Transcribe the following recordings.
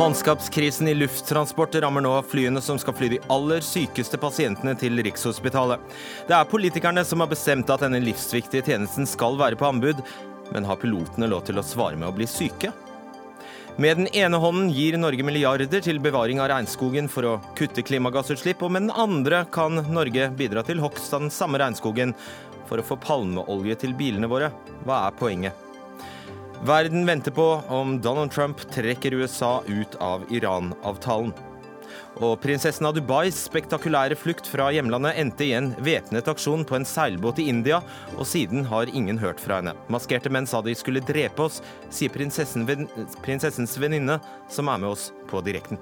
Mannskapskrisen i lufttransport rammer nå flyene som skal fly de aller sykeste pasientene til Rikshospitalet. Det er politikerne som har bestemt at denne livsviktige tjenesten skal være på anbud, men har pilotene lov til å svare med å bli syke? Med den ene hånden gir Norge milliarder til bevaring av regnskogen for å kutte klimagassutslipp, og med den andre kan Norge bidra til hogst av den samme regnskogen for å få palmeolje til bilene våre. Hva er poenget? Verden venter på om Donald Trump trekker USA ut av Iran-avtalen. Og prinsessen av Dubais spektakulære flukt fra hjemlandet endte i en væpnet aksjon på en seilbåt i India, og siden har ingen hørt fra henne. Maskerte menn sa de skulle drepe oss, sier prinsessens venninne, som er med oss på direkten.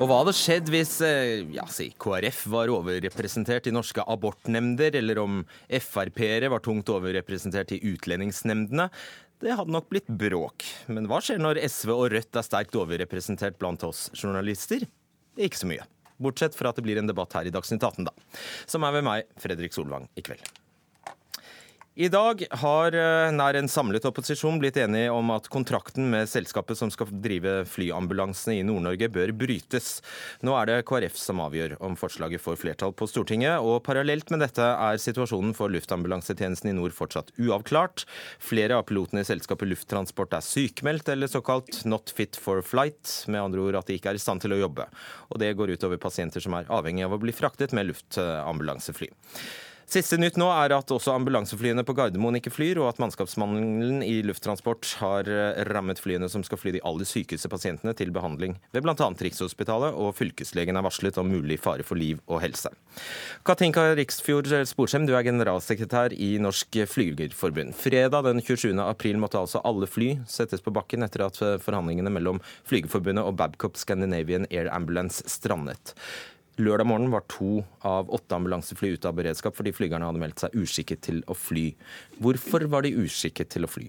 Og hva hadde skjedd hvis eh, ja, si, KrF var overrepresentert i norske abortnemnder, eller om Frp-ere var tungt overrepresentert i utlendingsnemndene? Det hadde nok blitt bråk. Men hva skjer når SV og Rødt er sterkt overrepresentert blant oss journalister? Det er ikke så mye. Bortsett fra at det blir en debatt her i Dagsnytt 18, da. Som er ved meg, Fredrik Solvang, i kveld. I dag har eh, nær en samlet opposisjon blitt enige om at kontrakten med selskapet som skal drive flyambulansene i Nord-Norge, bør brytes. Nå er det KrF som avgjør om forslaget får flertall på Stortinget, og parallelt med dette er situasjonen for luftambulansetjenesten i nord fortsatt uavklart. Flere av pilotene i selskapet Lufttransport er sykemeldt eller såkalt not fit for flight, med andre ord at de ikke er i stand til å jobbe. Og det går utover pasienter som er avhengig av å bli fraktet med luftambulansefly. Siste nytt nå er at også ambulanseflyene på Gardermoen ikke flyr, og at mannskapsmangelen i lufttransport har eh, rammet flyene som skal fly de aller sykeste pasientene til behandling ved bl.a. Rikshospitalet, og fylkeslegen er varslet om mulig fare for liv og helse. Katinka Riksfjord Sporsem, du er generalsekretær i Norsk Flygerforbund. Fredag den 27. april måtte altså alle fly settes på bakken etter at forhandlingene mellom Flygerforbundet og Babcock Scandinavian Air Ambulance strandet. Lørdag morgen var to av åtte ambulansefly ute av beredskap fordi flygerne hadde meldt seg uskikket til å fly. Hvorfor var de uskikket til å fly?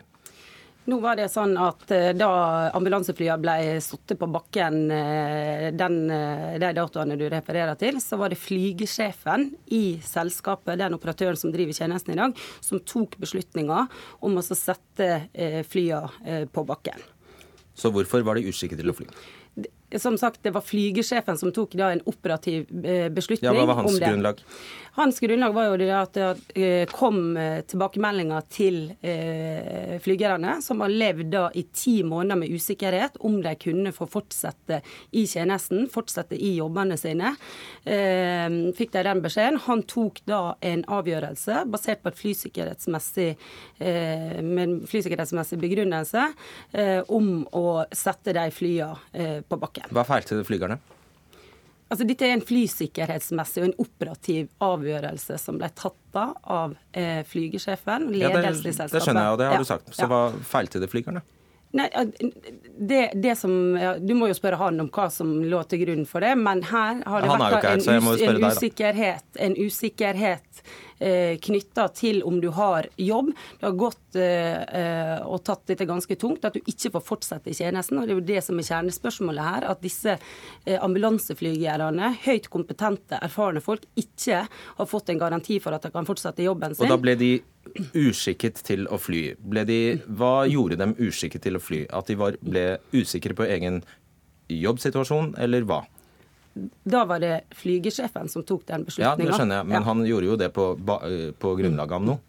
Nå var det sånn at eh, Da ambulanseflyene ble satt på bakken eh, den, eh, de datoene du refererer til, så var det flygesjefen i selskapet, den operatøren som driver tjenesten i dag, som tok beslutninga om å sette flyene på bakken. Så hvorfor var de uskikket til å fly? Som sagt, det var flygesjefen som tok da en operativ eh, beslutning. Ja, Hva var hans grunnlag? Hans grunnlag var jo det at det eh, kom eh, tilbakemeldinger til flygerne, som har levd da i ti måneder med usikkerhet om de kunne få fortsette i tjenesten, fortsette i jobbene sine. Fikk de den beskjeden. Han tok da en avgjørelse basert på et flysikkerhetsmessig, flysikkerhetsmessig begrunnelse om å sette de flyene på bakken. Hva feilte flygerne? Altså, dette er en flysikkerhetsmessig og en operativ avgjørelse som ble tatt av eh, flygesjefen. Ja, det, det skjønner jeg, og det har ja, du sagt. Så ja. hva feilte det flygerne? Nei, det, det som, ja, Du må jo spørre han om hva som lå til grunn for det, men her har det vært en, us, en, usikkerhet, en usikkerhet eh, knytta til om du har jobb. Det har gått eh, og tatt dette ganske tungt, at du ikke får fortsette i tjenesten. og Det er jo det som er kjernespørsmålet her. At disse eh, ambulanseflygerne, høyt kompetente, erfarne folk, ikke har fått en garanti for at de kan fortsette jobben sin. Og da ble de uskikket til å fly. De, hva gjorde dem uskikket til å fly? At de var, ble usikre på egen jobbsituasjon, eller hva? Da var det flygesjefen som tok den beslutninga. Ja, det skjønner jeg, men ja. han gjorde jo det på, på grunnlag av noe?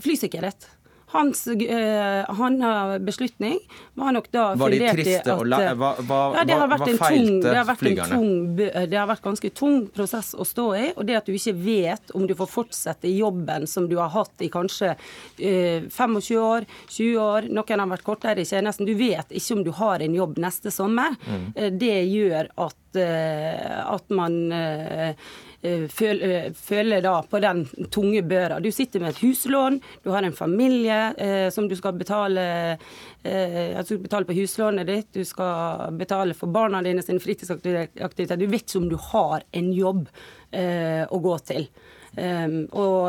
Flysikkerhet. Hans uh, hans beslutning var nok da Var de triste og hva, hva, ja, det har vært hva feilte tung, flygerne? Tung, det har vært ganske tung prosess å stå i. Og det at du ikke vet om du får fortsette i jobben som du har hatt i kanskje uh, 25 år, 20 år, noen har vært kortere i tjenesten. Du vet ikke om du har en jobb neste sommer. Mm. Uh, det gjør at, at man Eh, føler, føler da på den tunge børa. Du sitter med et huslån, du har en familie eh, som du skal betale eh, altså du på huslånet ditt, du skal betale for barna dine sin fritidsaktivitet. Du vet ikke om du har en jobb eh, å gå til. Um, og,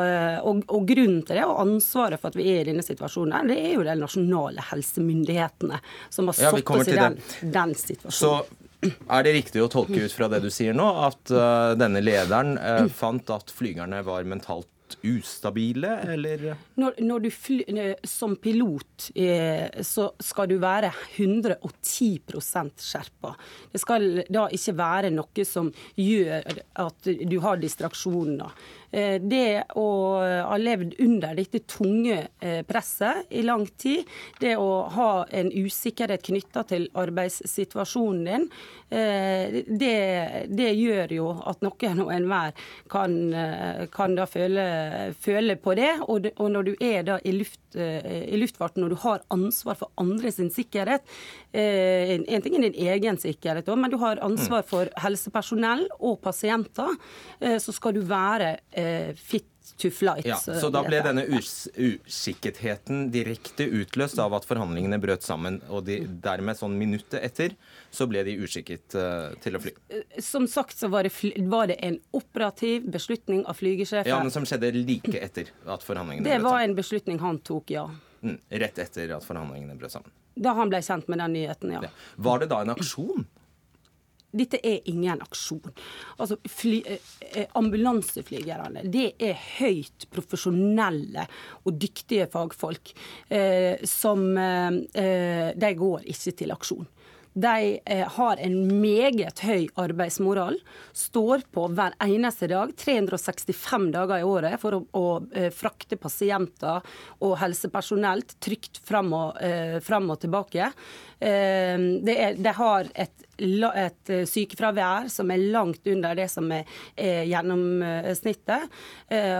og, og, grunnen til det, og ansvaret for at vi er i denne situasjonen, det er jo de nasjonale helsemyndighetene som har satt ja, oss i den, den, situasjonen. Så Er det riktig å tolke ut fra det du sier nå, at uh, denne lederen uh, fant at flygerne var mentalt ustabile, eller? Når, når du fly, som pilot eh, så skal du være 110% skjerpa. Det skal da ikke være noe som gjør at du har distraksjoner. Eh, det å ha levd under dette tunge eh, presset i lang tid, det å ha en usikkerhet knytta til arbeidssituasjonen din, eh, det, det, gjør jo at noen og enhver kan, kan da føle, føle, på det. Og, og når du er da i, luft, i, luftfarten, når du har ansvar for andre sin sikkerhet, en, en ting er din egen sikkerhet, men du har ansvar for helsepersonell og pasienter, så skal du være eh, fit to flight. Ja, så da ble denne usikkerheten direkte utløst av at forhandlingene brøt sammen, og de, dermed sånn minuttet etter så ble de uskikket uh, til å fly? Eh, som sagt så var det, var det, en operativ beslutning av flygesjefen. Ja, men som skjedde like etter at forhandlingene brøt sammen? Det var en beslutning han tok, ja. Mm, rett etter at forhandlingene brøt sammen? Da han ble kjent med den nyheten, ja. ja. Var det da en aksjon? Dette er ingen aksjon. Altså, fly, eh, Ambulanseflygerne det er høyt profesjonelle og dyktige fagfolk eh, som eh, De går ikke til aksjon. De eh, har en meget høy arbeidsmoral. Står på hver eneste dag, 365 dager i året, for å, å eh, frakte pasienter og helsepersonell trygt fram og, eh, fram og tilbake. De, er, det har et et sykefravær som er langt under det som er, er gjennomsnittet.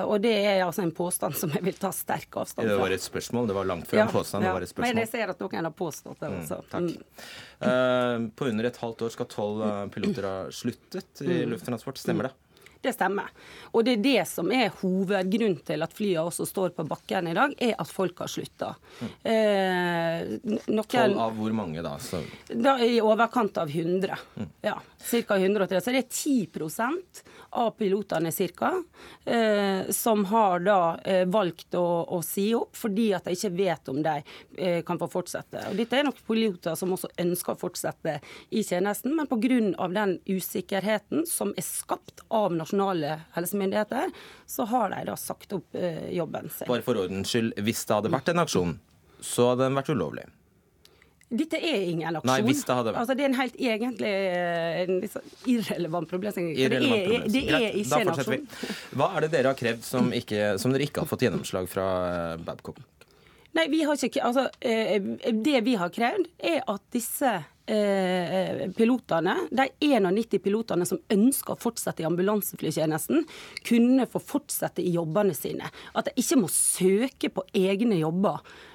Og det er altså en påstand som jeg vil ta sterk avstand fra. Det var et spørsmål, det var langt fra en påstand. Ja, det var et spørsmål. Men jeg ser at noen har påstått det. også. Mm. Mm. Eh, på under et halvt år skal tolv eh, piloter ha sluttet i mm. lufttransport. Stemmer det? Det stemmer. Og det er det som er hovedgrunnen til at flyene også står på bakken i dag, er at folk har slutta. Mm. Eh, Tolv av hvor mange da? Så... da? I overkant av 100. Mm. Ja, Ca. 103. Så det er 10 av pilotene cirka, eh, som har da eh, valgt å, å, si opp fordi at de ikke vet om de eh, kan få fortsette. Og Dette er nok piloter som også ønsker å fortsette i tjenesten, men pga. den usikkerheten som er skapt av nasjonale helsemyndigheter, så har de da sagt opp jobben sin. Bare for ordens skyld, hvis det hadde vært en aksjon, så hadde den vært ulovlig? Dette er ingen aksjon. Nei, hvis Det hadde vært. Altså, det er en helt egentlig en liksom irrelevant problemstilling. Det, er, det er ikke en aksjon. Vi. Hva er det dere har krevd som, ikke, som dere ikke har fått gjennomslag fra eh, Babcock? Nei, vi har ikke, altså, eh, Det vi har krevd, er at disse eh, pilotene, de 91 pilotene som ønsker å fortsette i ambulanseflytjenesten, kunne få fortsette i jobbene sine. At de ikke må søke på egne jobber Eh,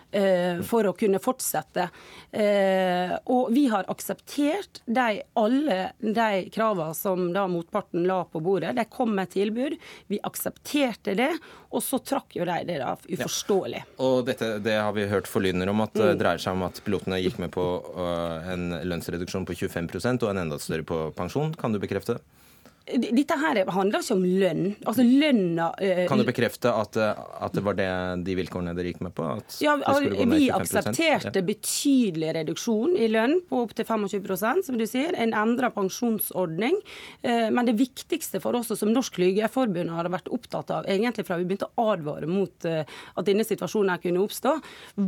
for å kunne fortsette. Eh, og vi har akseptert de, alle de kravene som da motparten la på bordet. De kom med tilbud, vi aksepterte det, og så trakk jo de det da uforståelig. Ja. Og dette det har vi hørt forlydender om at det mm. dreier seg om at pilotene gikk med på uh, en lønnsreduksjon på 25% og en enda større på pensjon. Kan du bekrefte det? Dette her handler ikke om lønn. Altså lønna øh, Kan du bekrefte at, eh, at, det var det, de vilkårene dere gikk med på? ja, Vi aksepterte ja. betydelig reduksjon i lønn på opptil 25% som du sier. En endra pensjonsordning. Uh, men det viktigste for oss som Norsk Flygerforbund har vært opptatt av, egentlig fra vi begynte å advare mot at denne situasjonen kunne oppstå,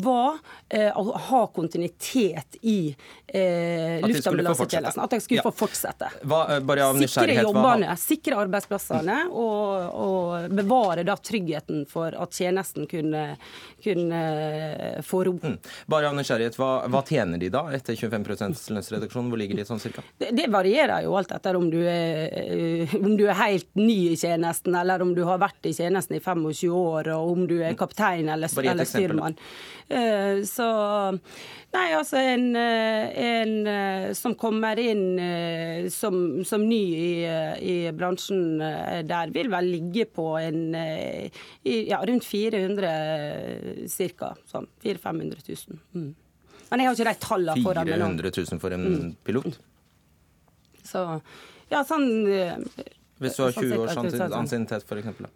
var å ha kontinuitet i luftambulansetjenesten. At de skulle få fortsette. Hva, bare av nysgjerrighet, hva jobbene, sikre arbeidsplassene og, og, bevare da tryggheten for at tjenesten kunne, kunne få ro. Mm. Bare av nysgjerrighet, hva, hva, tjener de da etter 25% lønnsreduksjon? Hvor ligger de sånn cirka? Det, det, varierer jo alt etter om du, er, om du er helt ny i tjenesten, eller om du har vært i tjenesten i 25 år, og om du er mm. kaptein eller, eller styrmann. Uh, så Nei, altså en, en som kommer inn som, som ny i, i bransjen eh, der vil vel ligge på en eh, ja, rundt 400 ca. Sånn 400 000-500 000. Mm. Men jeg har ikke de tallene foran meg nå. 400 000 for en mm. pilot? Så ja, sånn Hvis du har 20 sånn års ansiennitet, f.eks.?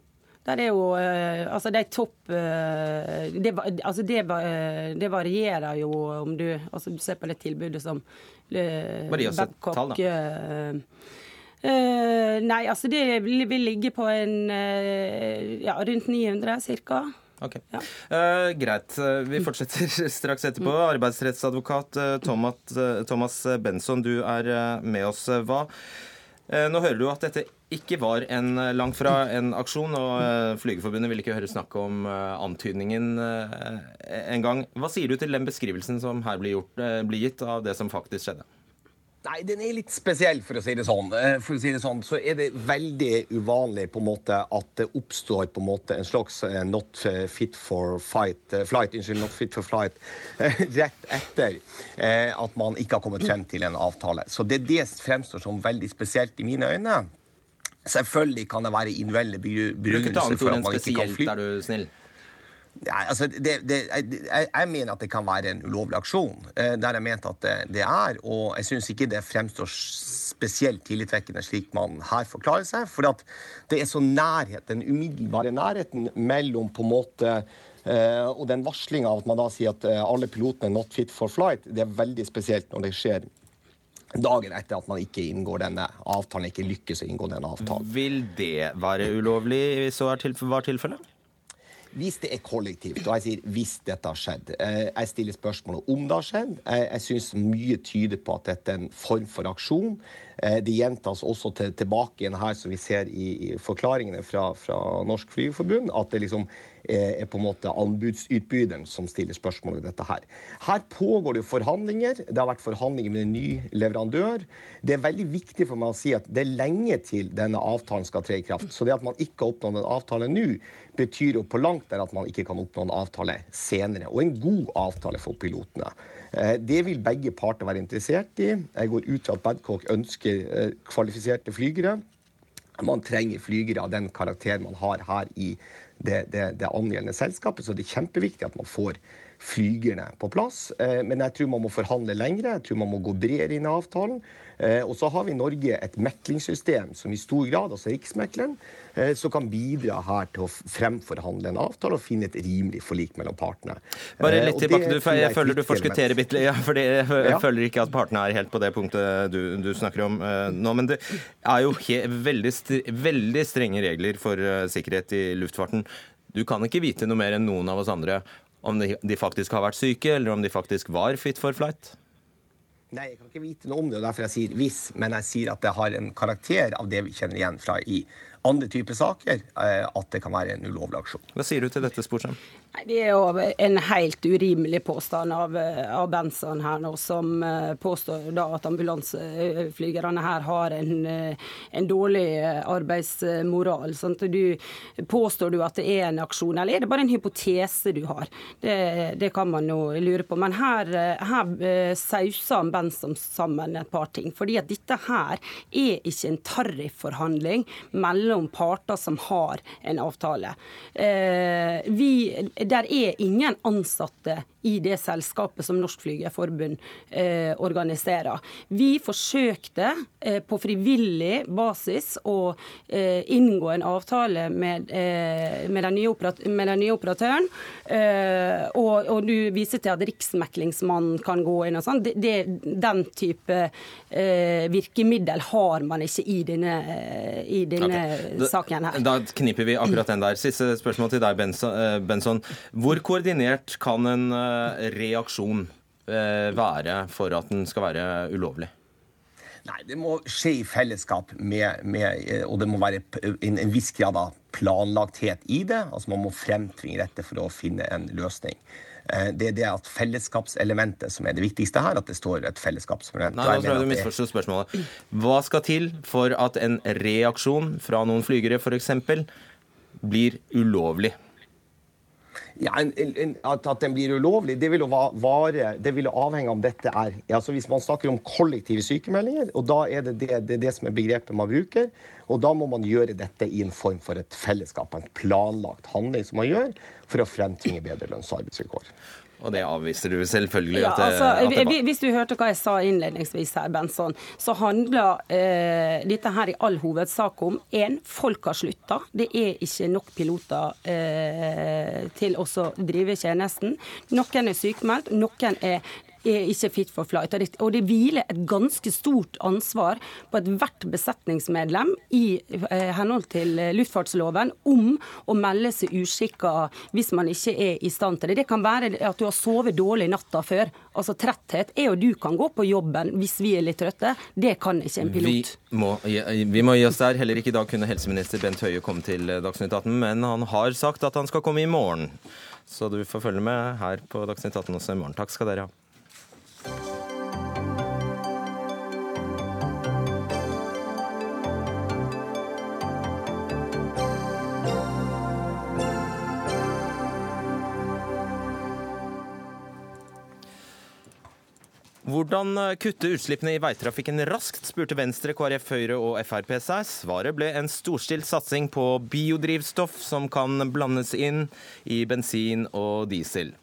Der er jo Altså, de topp det, altså det, det, varierer jo om du Altså, du ser på det tilbudet som Babcock Uh, nei, altså det vil, vil ligge på en uh, ja, rundt 900 ca. Ok, ja. uh, Greit. Vi fortsetter straks etterpå. Mm. Arbeidsrettsadvokat Thomas, Thomas Benson, du er med oss. Hva? Nå hører du at dette ikke var en, langt fra en aksjon, og Flygerforbundet vil ikke høre snakk om antydningen engang. Hva sier du til den beskrivelsen som her blir, gjort, blir gitt av det som faktisk skjedde? Nei, den er litt spesiell, for å si det sånn. Eh, for å si det sånn, så er det veldig uvanlig på en måte at det oppstår på en måte en slags eh, not fit for fight, eh, flight, unnskyld, not fit for flight, rett etter at man ikke har kommet frem til en avtale. Så det, det fremstår som veldig spesielt i mine øyne. Selvfølgelig kan det være individuelle begrunnelser. Bruk et annet ord enn spesielt, er du snill. Ja, altså, det, det, jeg, jeg, mener at det kan være en ulovlig aksjon. Eh, der jeg mente at det, det er. Og jeg syns ikke det fremstår spesielt tillitvekkende slik man her forklarer seg. For det er så nærhet, den umiddelbare nærheten mellom på en måte Uh, og den varslinga av at man da sier at uh, alle pilotene er not fit for flight, det er veldig spesielt når det skjer dagen etter at man ikke inngår denne avtalen, ikke lykkes å inngå denne avtalen. Vil det være ulovlig hvis så var tilfellet? Hvis det er kollektivt, og jeg sier hvis dette har skjedd eh, Jeg stiller spørsmålet om det har skjedd. Jeg, jeg syns mye tyder på at dette er en form for aksjon. Eh, det gjentas også til, tilbake igjen her, som vi ser i, i forklaringene fra, fra Norsk Flygerforbund, at det liksom er på en måte anbudsutbyderen som stiller spørsmål ved dette her. Her pågår det forhandlinger. Det har vært forhandlinger med en ny leverandør. Det er veldig viktig for meg å si at det er lenge til denne avtalen skal tre i kraft. Så det at man ikke har oppnådd en avtale nå, betyr jo på langt der at man ikke kan oppnå en avtale senere. Og en god avtale for pilotene. Eh, det vil begge parter være interessert i. Jeg går ut fra at Badcock ønsker eh, kvalifiserte flygere. Man trenger flygere av den karakteren man har her i det, det, det angjeldende selskapet. Så det er kjempeviktig at man får flygerne på plass. Eh, men jeg tror man må forhandle lengre, jeg tror man må gå bredere inn i avtalen. Eh, og så har vi i Norge et meklingssystem som i stor grad, altså Riksmekleren, eh, som kan bidra her til å fremforhandle en avtale og finne et rimelig forlik mellom partene. Bare litt tilbake, du, jeg, jeg føler du forskutterer bitte litt, ja, for jeg, ja. føler ikke at partene er helt på det punktet du, du snakker om nå. Men det er jo veldig, veldig strenge regler for sikkerhet i luftfarten. Du kan ikke vite noe mer enn noen av oss andre om de, de faktisk har vært syke, eller om de faktisk var fit for flight? Nei, jeg kan ikke vite noe om det, og derfor jeg sier hvis. Men jeg sier at det har en karakter av det vi kjenner igjen fra i andre typer saker, eh, at det kan være en ulovlig aksjon. Hva sier du til dette, Sporsem? Det er jo en helt urimelig påstand av, av Benson her nå, som eh, påstår da at ambulanseflygerne her har en, eh, en dårlig arbeidsmoral. Sånn du, påstår du at det er en aksjon, eller er det bare en hypotese du har? Det, det kan man jo lure på. Men her, her sauser Benson sammen et par ting. fordi at dette her er ikke en tarifforhandling mellom parter som har en avtale. Eh, vi, der er ingen ansatte i det selskapet som Norsk Flygerforbund eh, organiserer. Vi forsøkte eh, på frivillig basis å eh, inngå en avtale med, eh, med, den, nye med den, nye operatøren. Eh, og, og, du viser til at Riksmeklingsmannen kan gå inn og sånn. Den type eh, virkemiddel har man ikke i denne, i denne okay. da, saken her. Da kniper vi akkurat den der. Siste spørsmål til deg, Benson. Hvor koordinert kan en reaksjon eh, være for at den skal være ulovlig? Nei, det må skje i fellesskap, med, med, eh, og det må være en, en, viss grad av planlagthet i det. Altså Man må fremtvinge dette for å finne en løsning. Eh, det er det at fellesskapselementet som er det viktigste her. At det står et fellesskapselement. Nei, nå tror jeg du misforstår spørsmålet. Hva skal til for at en reaksjon fra noen flygere f.eks. blir ulovlig? Ja, en, en, at, den blir ulovlig, det vil, jo vare, det vil avhenge av om dette er altså Hvis man snakker om kollektive sykemeldinger, og da er det det, det, det som er begrepet man bruker, og da må man gjøre dette i en form for et fellesskap, en planlagt handling som man gjør for å fremtvinge bedre lønns- og arbeidsvilkår. Og det avviser du selvfølgelig? Ja, at altså, at det var. Hvis du hørte hva jeg sa innledningsvis her, Benson, så handler eh, dette her i all hovedsak om én, folk har slutta. Det er ikke nok piloter eh, til å drive tjenesten. Noen er sykemeldt, noen er er ikke fit for flight. Og det hviler et ganske stort ansvar på ethvert besetningsmedlem i eh, henhold til luftfartsloven om å melde seg uskikka hvis man ikke er i stand til det. Det kan være at du har sovet dårlig natta før. Altså Tretthet er jo du kan gå på jobben hvis vi er litt trøtte. Det kan ikke en pilot. Vi må, vi må gi oss der. Heller ikke i dag kunne helseminister Bent Høie komme til Dagsnytt 18, men han har sagt at han skal komme i morgen. Så du får følge med her på Dagsnytt 18 også i morgen. Takk skal dere ha. Hvordan kutte utslippene i veitrafikken raskt, spurte Venstre, KrF, Høyre og Frp seg. Svaret ble en storstilt satsing på biodrivstoff som kan blandes inn i bensin og diesel.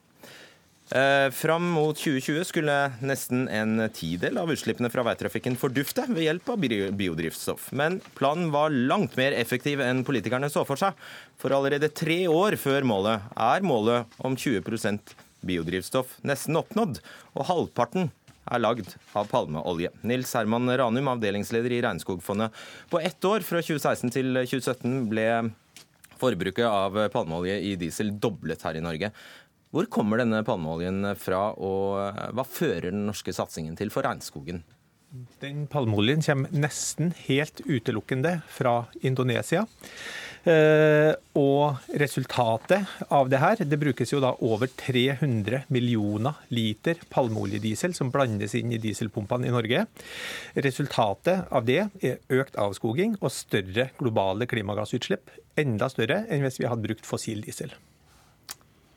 Eh, fram mot 2020 skulle nesten en tidel av utslippene fra veitrafikken fordufte ved hjelp av biodrivstoff. Men planen var langt mer effektiv enn politikerne så for seg. For allerede tre år før målet er målet om 20% biodrivstoff nesten oppnådd, og halvparten er lagd av palmeolje. Nils Herman Ranum, avdelingsleder i Regnskogfondet. På ett år, fra 2016 til 2017, ble forbruket av palmeolje i diesel doblet her i Norge. Hvor kommer denne palmeoljen fra, og hva fører den norske satsingen til for regnskogen? Den palmeoljen kommer nesten helt utelukkende fra Indonesia. Eh, og resultatet av det her, det brukes jo da over 300 millioner liter palmeoljediesel som blandes inn i dieselpumpene i Norge. Resultatet av det er økt avskoging og større globale klimagassutslipp. Enda større enn hvis vi hadde brukt fossil diesel.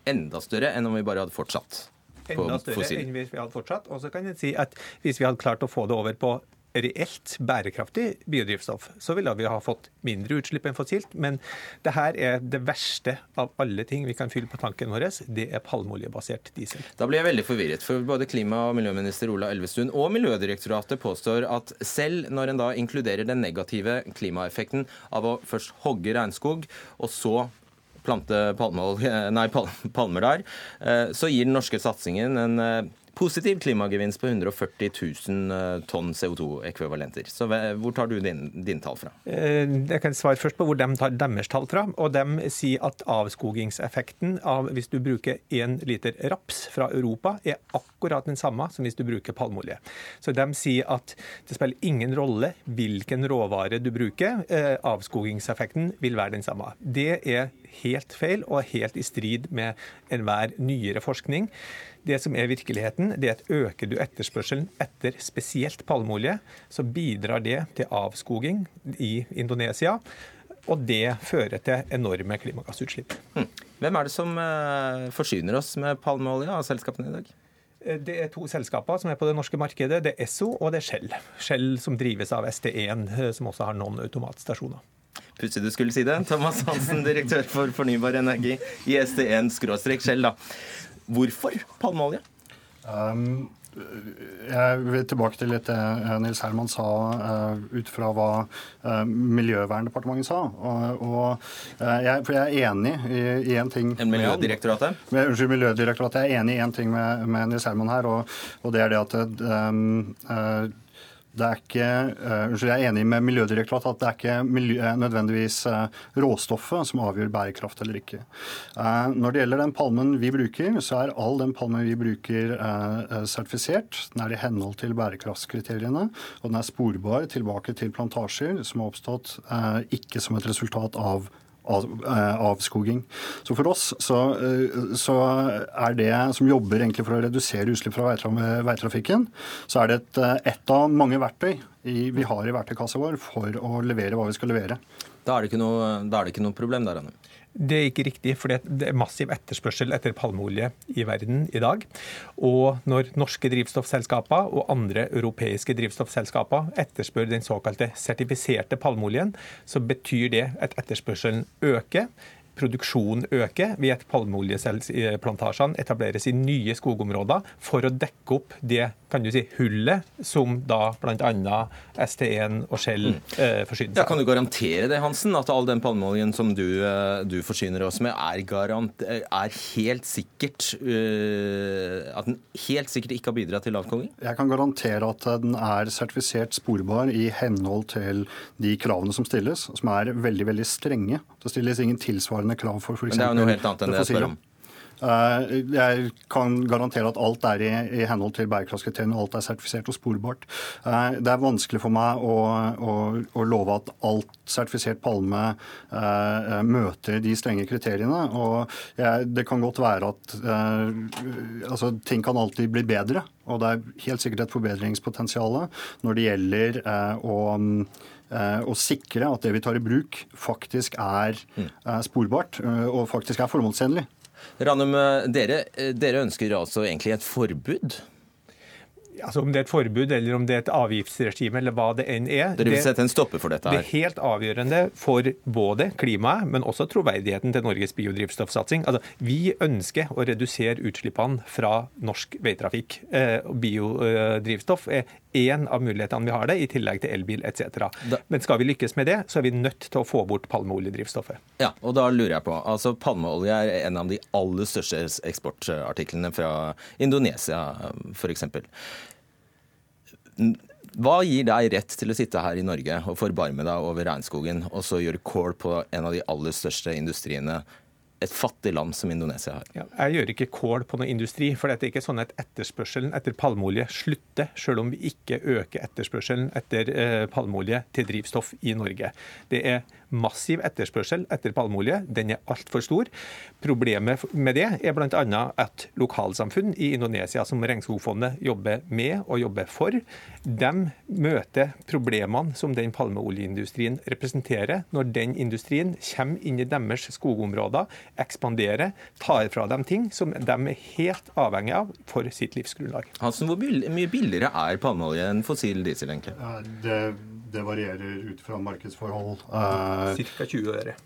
Enda større enn om vi bare hadde fortsatt? Enda større fossil. enn hvis vi hadde fortsatt. Og så kan jeg si at hvis vi hadde klart å få det over på reelt bærekraftig biodrivstoff, så ville vi ha fått mindre utslipp enn fossilt. Men det her er det verste av alle ting vi kan fylle på tanken vår. Det er palmeoljebasert diesel. Da blir jeg veldig forvirret, for både klima- og miljøminister Ola Elvestuen og Miljødirektoratet påstår at selv når en da inkluderer den negative klimaeffekten av å først hogge regnskog, og så plante nei, palmer der, eh, så gir den norske satsingen en eh, positiv klimagevinst på 140 000 eh, tonn CO2-ekvivalenter. Så Hvor tar du din, din, tall fra? Eh, jeg kan svare først på hvor de tar deres tall fra. og De sier at avskogingseffekten av hvis du bruker én liter raps fra Europa, er akkurat den samme som hvis du bruker palmeolje. Så de sier at det spiller ingen rolle hvilken råvare du bruker, eh, avskogingseffekten vil være den samme. Det er helt feil og helt i strid med enhver nyere forskning. Det som er virkeligheten, det er at øker du etterspørselen etter spesielt palmeolje, så bidrar det til avskoging i Indonesia. Og det fører til enorme klimagassutslipp. Hm. Hvem er det som eh, forsyner oss med palmeolje av selskapene i dag? Eh, det er to selskaper som er på det norske markedet. Det er Esso og det er Shell. Shell som drives av ST1, eh, som også har noen automatstasjoner. Pussig du skulle si det. Thomas Hansen, direktør for fornybar energi i ST1-Shell. da. Hvorfor palmeolje? Um, jeg vil tilbake til litt det eh, Nils Herman sa uh, ut fra hva uh, Miljøverndepartementet sa. Og, og uh, jeg, for jeg er enig i én ting En Miljødirektoratet? Med, unnskyld, Miljødirektoratet. Jeg er enig i én ting med, med, Nils Herman her, og, og det er det at um, det er ikke, unnskyld, Jeg er enig med Miljødirektoratet at det er ikke miljø, eh, nødvendigvis uh, råstoffet som avgjør bærekraft eller ikke. Når det gjelder den palmen vi bruker, så er all den palmen vi bruker sertifisert. Den er i henhold til bærekraftskriteriene, og den er sporbar tilbake til plantasjer som har oppstått ikke som et resultat av Eh, avskoging. Så For oss så, eh, så, er det som jobber egentlig for å redusere utslipp fra veitrafikken, så er det et, eh, et av mange verktøy vi har i verktøykassa vår for å levere hva vi skal levere. Da er det ikke noe, det ikke noe problem der, Anne? Det er ikke riktig, for det er massiv etterspørsel etter palmeolje i verden i dag. Og når norske drivstoffselskaper og andre europeiske drivstoffselskaper etterspør den såkalte sertifiserte palmeoljen, så betyr det at etterspørselen øker. Produksjonen øker ved at palmeoljeplantasjene etableres i nye skogområder for å dekke opp det kan du si, hullet som da bl.a. ST1 og Shell mm. eh, forsyner seg ja, Kan du garantere det, Hansen, at all den palmeoljen som du, eh, du forsyner oss med, er, garant, er helt sikkert uh, At den helt sikkert ikke har bidratt til avkonging? Jeg kan garantere at den er sertifisert sporbar i henhold til de kravene som stilles, som er veldig veldig strenge. Det stilles ingen tilsvarende krav for f.eks. Det er jo noe helt annet enn det jeg spør om. Eh, jeg kan garantere at alt er i, i henhold til bærekraftskriteriene, alt er sertifisert og sporbart. Eh, det er vanskelig for meg å, å, å love at alt sertifisert palme uh, møter de strenge kriteriene. og jeg, Det kan godt være at uh, altså, ting kan alltid bli bedre. Og det er helt sikkert et forbedringspotensial når det gjelder uh, å å sikre at det vi tar i bruk, faktisk er mm. sporbart og faktisk er formålstjenlig. Ranum, dere, dere ønsker altså egentlig et forbud? Altså Om det er et forbud eller om det er et avgiftsregime eller hva det enn er. Dere vil sette en stopper for dette her? Det er helt avgjørende for både klimaet, men også troverdigheten til Norges biodrivstoffsatsing. Altså, Vi ønsker å redusere utslippene fra norsk veitrafikk. Eh, biodrivstoff er én av mulighetene vi har det, i tillegg til elbil etc. Men skal vi lykkes med det, så er vi nødt til å få bort palmeoljedrivstoffet. Ja, og da lurer jeg på, altså Palmeolje er en av de aller største eksportartiklene fra Indonesia f.eks. Hva gir deg rett til å sitte her i Norge og forbarme deg over regnskogen, og så gjøre kål på en av de aller største industriene et fattig land som Indonesia har. Ja, jeg gjør ikke kål på noe industri, for det er ikke sånn at etterspørselen etter palmeolje slutter, selv om vi ikke øker etterspørselen etter eh, palmeolje til drivstoff i Norge. Det er massiv etterspørsel etter palmeolje. Den er altfor stor. Problemet med det er bl.a. at lokalsamfunn i Indonesia, som Regnskogfondet jobber med og jobber for, de møter problemene som den palmeoljeindustrien representerer, når den industrien kommer inn i deres skogområder, ekspanderer, tar fra dem ting som de er helt avhengig av for sitt livsgrunnlag. Hansen, hvor mye billigere er palmeolje enn fossil diesel, egentlig? Ja, det, det, varierer ut fra markedsforhold. Uh, Ca. 20 øre.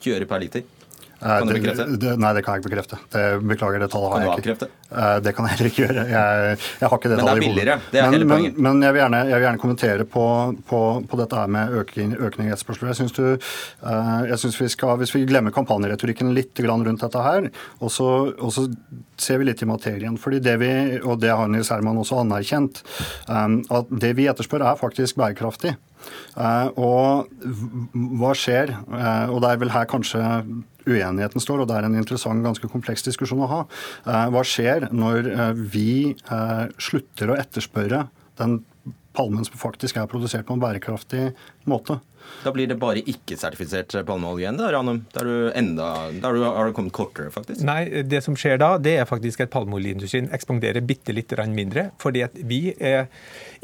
20 øre per liter? Kan du bekrefte? Det, det, nei, det kan jeg ikke bekrefte. Det, beklager, det tallet har jeg ikke. Eh, det kan jeg heller ikke gjøre. Jeg, jeg har ikke det tallet i hodet. Det er men, men, men jeg, vil gjerne, jeg, vil gjerne, kommentere på, på, på dette her med økning, økning i etterspørsel. Jeg syns, uh, vi skal, Hvis vi glemmer kampanjeretorikken litt rundt dette her, og så, og så ser vi litt i materien. fordi det vi, og det har Nils Herman også anerkjent, at det vi etterspør er faktisk bærekraftig. Uh, og hva skjer? Uh, og det er vel her kanskje uenigheten står, og det er en interessant, ganske kompleks diskusjon å ha. Uh, hva skjer når vi slutter å etterspørre den palmen som faktisk er produsert på en bærekraftig måte? Da blir det bare ikke-sertifisert palmeolje igjen, da, Ranum? Du har du kommet kortere, faktisk? Nei, det som skjer da, det er faktisk at palmeoljeindustrien ekspanderer bitte litt mindre. Fordi at vi er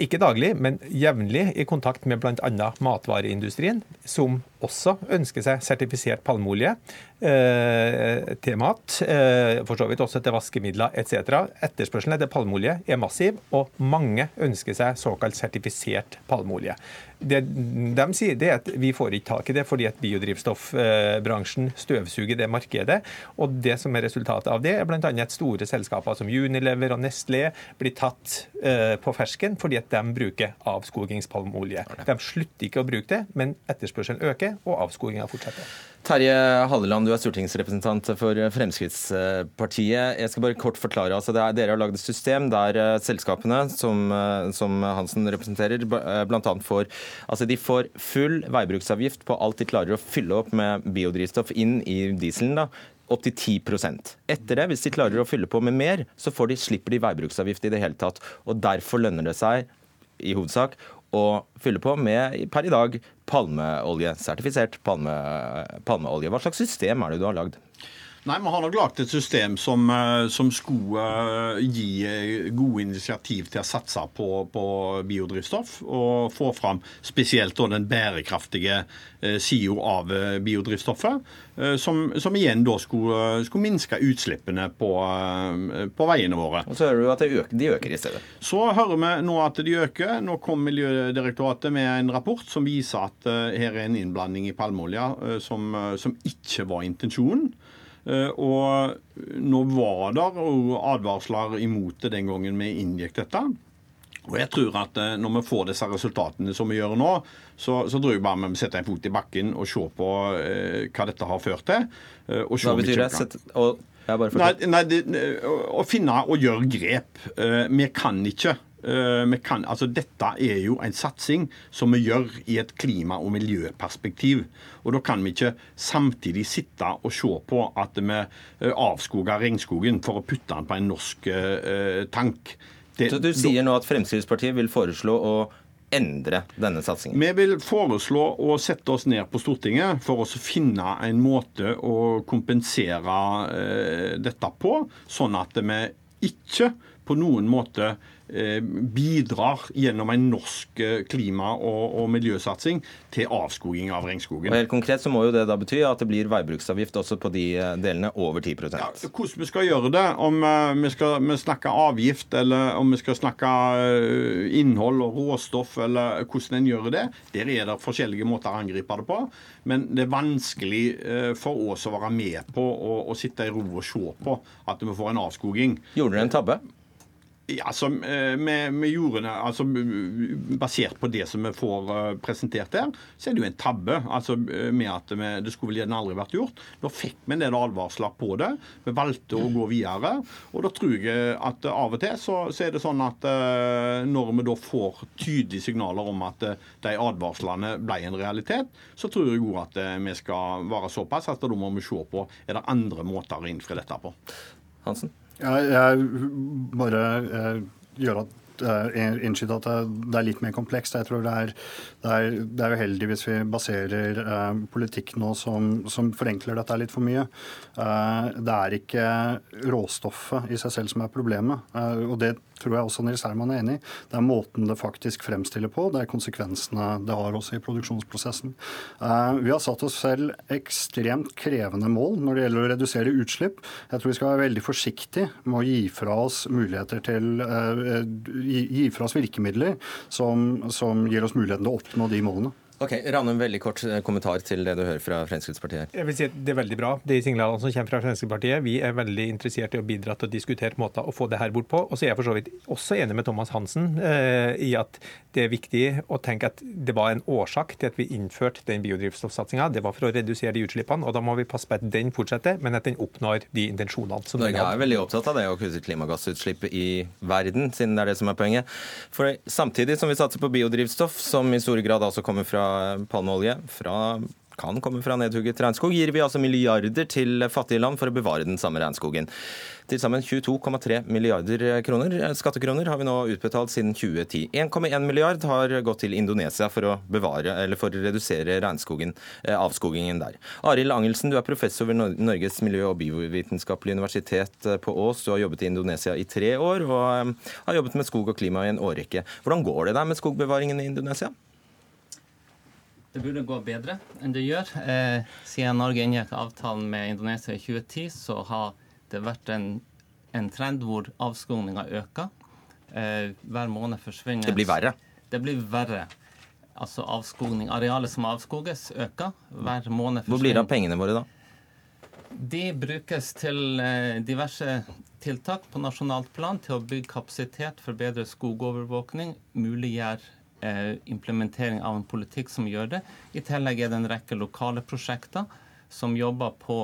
ikke daglig, men jevnlig i kontakt med bl.a. matvareindustrien, som også ønsker seg sertifisert palmeolje eh, til mat, eh, for så vidt også til vaskemidler etc. Etterspørselen etter palmeolje er massiv, og mange ønsker seg såkalt sertifisert palmeolje. Det de sier, det er at vi får ikke tak i det fordi at biodrivstoffbransjen støvsuger det markedet. Og det som er resultatet av det, er bl.a. at store selskaper som Unilever og Nestlé blir tatt eh, på fersken fordi at de bruker avskogingspalmeolje. De slutter ikke å bruke det, men etterspørselen øker, og avskoginga fortsetter. Terje Halleland, du er stortingsrepresentant for Fremskrittspartiet. Jeg skal bare kort forklare. Altså, er, dere har lagd et system der uh, selskapene som, uh, som, Hansen representerer, uh, bl.a. får altså får full veibruksavgift på alt de klarer å fylle opp med biodrivstoff inn i dieselen. da, opptil 10% Etter det, hvis de klarer å fylle på med mer, så de, slipper de veibruksavgift i det hele tatt. Og Derfor lønner det seg i hovedsak å fylle på med per i dag palmeolje, sertifisert palme, palmeolje. Hva slags system er det du har lagd? Nei, Vi har nok lagd et system som, eh, som skulle eh, gi eh, gode initiativ til å satse på, på biodrivstoff. Og få fram spesielt den bærekraftige sida av biodrivstoffet. Som, som, igjen da skulle, skulle minske utslippene på, på, veiene våre. Og Så hører du at øker, de øker i stedet. Så hører vi nå at de øker. Nå kom Miljødirektoratet med en rapport som viser at her er en innblanding i palmeolje som, som ikke var intensjonen. Eh, og nå var det advarsler imot det den gangen vi inngikk dette. Og jeg tror at eh, Når vi får disse resultatene som vi gjør nå, så, så tror jeg bare vi må sette en fot i bakken og se på eh, hva dette har ført til. og hva betyr det? Sett, og, nei, nei det, å finne og gjøre grep. Eh, vi kan ikke Eh, kan, altså dette er jo en satsing som vi gjør i et klima- og miljøperspektiv. Og Da kan vi ikke samtidig sitte og se på at vi eh, avskoger regnskogen for å putte den på en norsk uh, tank. Det, Så Du sier nå at Fremskrittspartiet vil foreslå å endre denne satsingen? Vi vil foreslå å sette oss ned på Stortinget for å finne en måte å kompensere uh, dette på, sånn at vi ikke på noen måte Eh, bidrar gjennom en norsk eh, klima- og, og, miljøsatsing til avskoging av regnskogen. Og helt konkret så må jo det da bety at det blir veibruksavgift også på de eh, delene over 10 ja, Hvordan vi skal gjøre det, om vi skal vi snakke avgift eller om vi skal snakke innhold og råstoff, eller hvordan en gjør det, der er det forskjellige måter å angripe det på. Men det er vanskelig for oss å være med på å, å sitte i ro og se på at vi får en avskoging. Gjorde dere en tabbe? Ja, altså, med, med jordene, altså, Basert på det som vi får eh, presentert her, så er det jo en tabbe. altså med at vi, Det skulle vel gjerne aldri vært gjort. Da fikk vi en del advarsler på det. Vi valgte å gå videre. og Da tror jeg at av og til så, så er det sånn at når vi da får tydelige signaler om at de advarslene ble en realitet, så tror jeg òg at vi skal være såpass at da må vi se på er det andre måter å innfri dette på. Hansen? Ja, jeg bare jeg, gjør at uh, innskyte at det er litt mer komplekst. Jeg tror det er, det er, det er uheldig hvis vi baserer eh, politikk nå som, som, forenkler dette litt for mye. Eh, det er ikke råstoffet i seg selv som er problemet. og det tror jeg også Nils Herman er enig i. Det er måten det faktisk fremstiller på, det er konsekvensene det har også i produksjonsprosessen. Eh, vi har satt oss selv ekstremt krevende mål når det gjelder å redusere utslipp. Jeg tror vi skal være veldig forsiktige med å gi fra oss muligheter til eh, gi fra oss virkemidler som, som gir oss muligheten til å oppnå de målene. Ok, Ranum, veldig kort eh, kommentar til det du hører fra Fremskrittspartiet. Jeg vil si at Det er veldig bra, de signalene som kommer fra Fremskrittspartiet. Vi er veldig interessert i å bidra til å diskutere måter å få det her bort på. Og så er jeg for så vidt også enig med Thomas Hansen eh, i at det er viktig å tenke at det var en årsak til at vi innførte den biodrivstoffsatsinga. Det var for å redusere de utslippene. og Da må vi passe på at den fortsetter, men at den oppnår de intensjonene. som Norge er veldig opptatt av det å kutte klimagassutslipp i verden, siden det er det som er poenget. For Samtidig som vi satser på biodrivstoff, som i stor grad altså kommer fra palmeolje fra kan komme fra nedhugget regnskog, gir vi altså milliarder til fattige land for å bevare den samme regnskogen. Til sammen 22,3 milliarder kroner, eh, skattekroner har vi nå utbetalt siden 2010. 1,1 milliard har gått til Indonesia for å bevare, for å redusere eh, avskogingen der. Arild Angelsen, du er professor ved Norges miljø- og biovitenskapelige universitet eh, på Ås. Du har jobbet i Indonesia i tre år og har jobbet med skog og klima i en årrekke. Hvordan går det der med skogbevaringen i Indonesia? Det burde gå bedre enn det gjør. Eh, siden Norge inngikk avtalen med Indonesia i 2010, så har det vært en, en trend hvor avskogninga øker. Eh, hver måned forsvinner Det blir verre? Det blir verre. Altså avskogning. Arealet som avskoges, øker. Hver måned forsvinner Hvor blir det av pengene våre da? De brukes til eh, diverse tiltak på nasjonalt plan til å bygge kapasitet for bedre skogovervåkning, muliggjøre implementering av en politikk som gjør det. I tillegg er det en rekke lokale prosjekter som jobber på,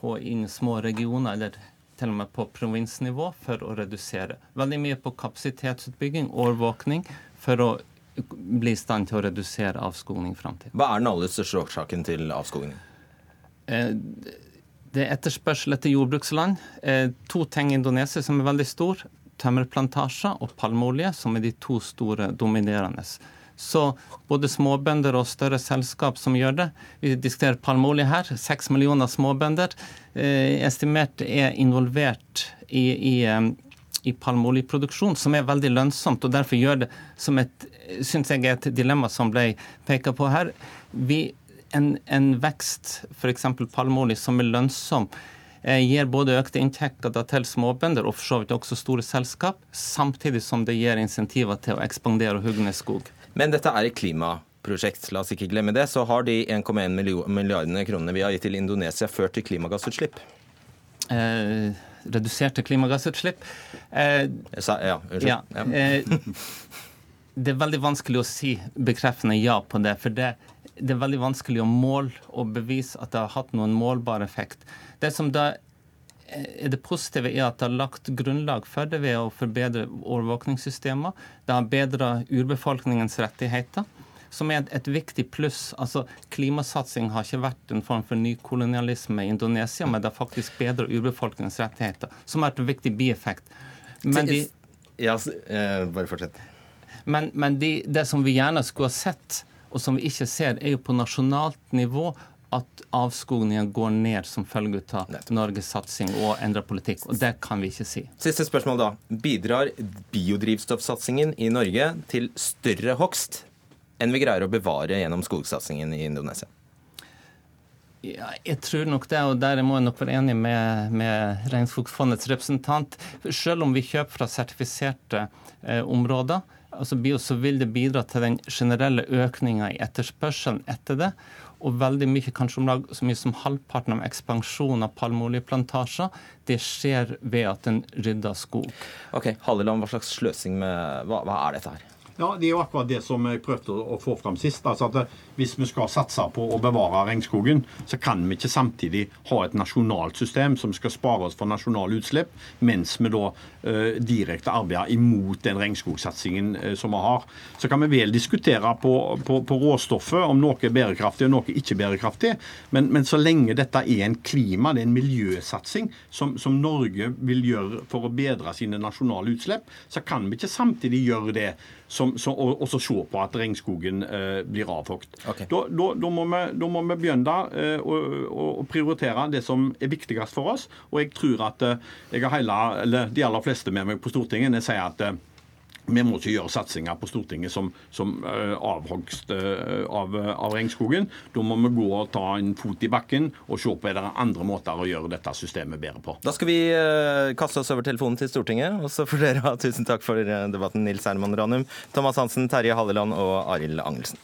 på inn små regioner, eller til og med på provinsnivå, for å redusere. Veldig mye på kapasitetsutbygging, overvåkning, for å bli i stand til å redusere avskoging i framtiden. Hva er den aller største årsaken til avskogingen? Eh, det er etterspørsel etter jordbruksland. Eh, to ting i Indonesia som er veldig stor tømmerplantasjer og palmeolje, som er de to store dominerende. Så både småbønder og større selskap som gjør det. Vi diskuterer palmeolje her. Seks millioner småbønder eh, estimert er involvert i, i, eh, i palmeoljeproduksjon, som er veldig lønnsomt. og Derfor gjør det som et synes jeg er et dilemma som ble pekt på her. Vi, en, en vekst, f.eks. palmeolje, som er lønnsom, gir både økte inntekter til småbønder og for så vidt også store selskap, samtidig som det gir insentiver til å ekspandere og hugge ned skog. Men dette er et klimaprosjekt, la oss ikke glemme det. Så har de 1,1 milliardene kronene vi har gitt til Indonesia, ført til klimagassutslipp? Eh, reduserte klimagassutslipp? Eh, sa, ja, unnskyld. Ja, eh, det er veldig vanskelig å si bekreftende ja på det. For det, det er veldig vanskelig å måle og bevise at det har hatt noen målbar effekt. Det som da er det positive er at det har lagt grunnlag for det ved å forbedre overvåkningssystemer. Det har bedra urbefolkningens rettigheter, som er et, viktig pluss. Altså, Klimasatsing har ikke vært en form for nykolonialisme i Indonesia, men det har faktisk bedra urbefolkningens rettigheter, som er et viktig bieffekt. Men de, ja, eh, bare fortsett. Men, men de, det som vi gjerne skulle ha sett, og som vi ikke ser, er jo på nasjonalt nivå at avskogingen går ned som følge av Norges satsing og endra politikk. Og det kan vi ikke si. Siste spørsmål da. Bidrar biodrivstoffsatsingen i Norge til større hogst enn vi greier å bevare gjennom skogsatsingen i Indonesia? Ja, jeg tror nok det, og der må jeg nok være enig med, med Regnskogfondets representant. Selv om vi kjøper fra sertifiserte eh, områder, altså bio, så vil det bidra til den generelle økninga i etterspørselen etter det. Og veldig mye, kanskje om lag så mye som halvparten av ekspansjonen av palmeoljeplantasjer, det skjer ved at en rydder skog. Ok, Halleland, hva slags sløsing med Hva, hva er dette her? Ja, Det er jo akkurat det som jeg prøvde å få fram sist. altså at Hvis vi skal satse på å bevare regnskogen, så kan vi ikke samtidig ha et nasjonalt system som skal spare oss for nasjonale utslipp, mens vi da eh, direkte arbeider imot den regnskogsatsingen eh, som vi har. Så kan vi vel diskutere på, på, på, råstoffet om noe er bærekraftig og noe ikke bærekraftig, men, men, så lenge dette er en klima, det er en miljøsatsing som, som Norge vil gjøre for å bedre sine nasjonale utslipp, så kan vi ikke samtidig gjøre det som, som, og, og, så se på at regnskogen eh, blir avhogd. Okay. Da, da, da, må vi, da, må vi, begynne eh, å, å, prioritere det som er viktigst for oss. Og jeg tror at eh, jeg har hele, eller de aller fleste med meg på Stortinget jeg sier at eh, vi må ikke gjøre satsinger på Stortinget som, som uh, avhogst uh, av, av, regnskogen. Da må vi gå og ta en fot i bakken og se på er det andre måter å gjøre dette systemet bedre på. Da skal vi uh, kaste oss over telefonen til Stortinget. Og så får dere ha tusen takk for debatten, Nils Herman Ranum, Thomas Hansen, Terje Halleland og Arild Angelsen.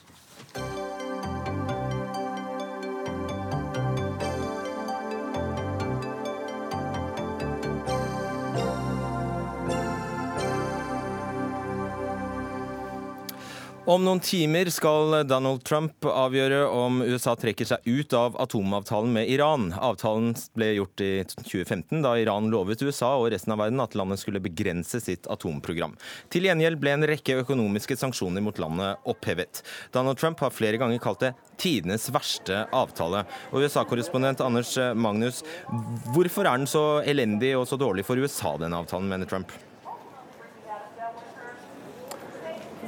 Om noen timer skal Donald Trump avgjøre om USA trekker seg ut av atomavtalen med Iran. Avtalen ble gjort i 2015, da Iran lovet USA og resten av verden at landet skulle begrense sitt atomprogram. Til gjengjeld ble en rekke økonomiske sanksjoner mot landet opphevet. Donald Trump har flere ganger kalt det tidenes verste avtale. Og USA-korrespondent Anders Magnus, hvorfor er den så elendig og så dårlig for USA, denne avtalen, mener Trump?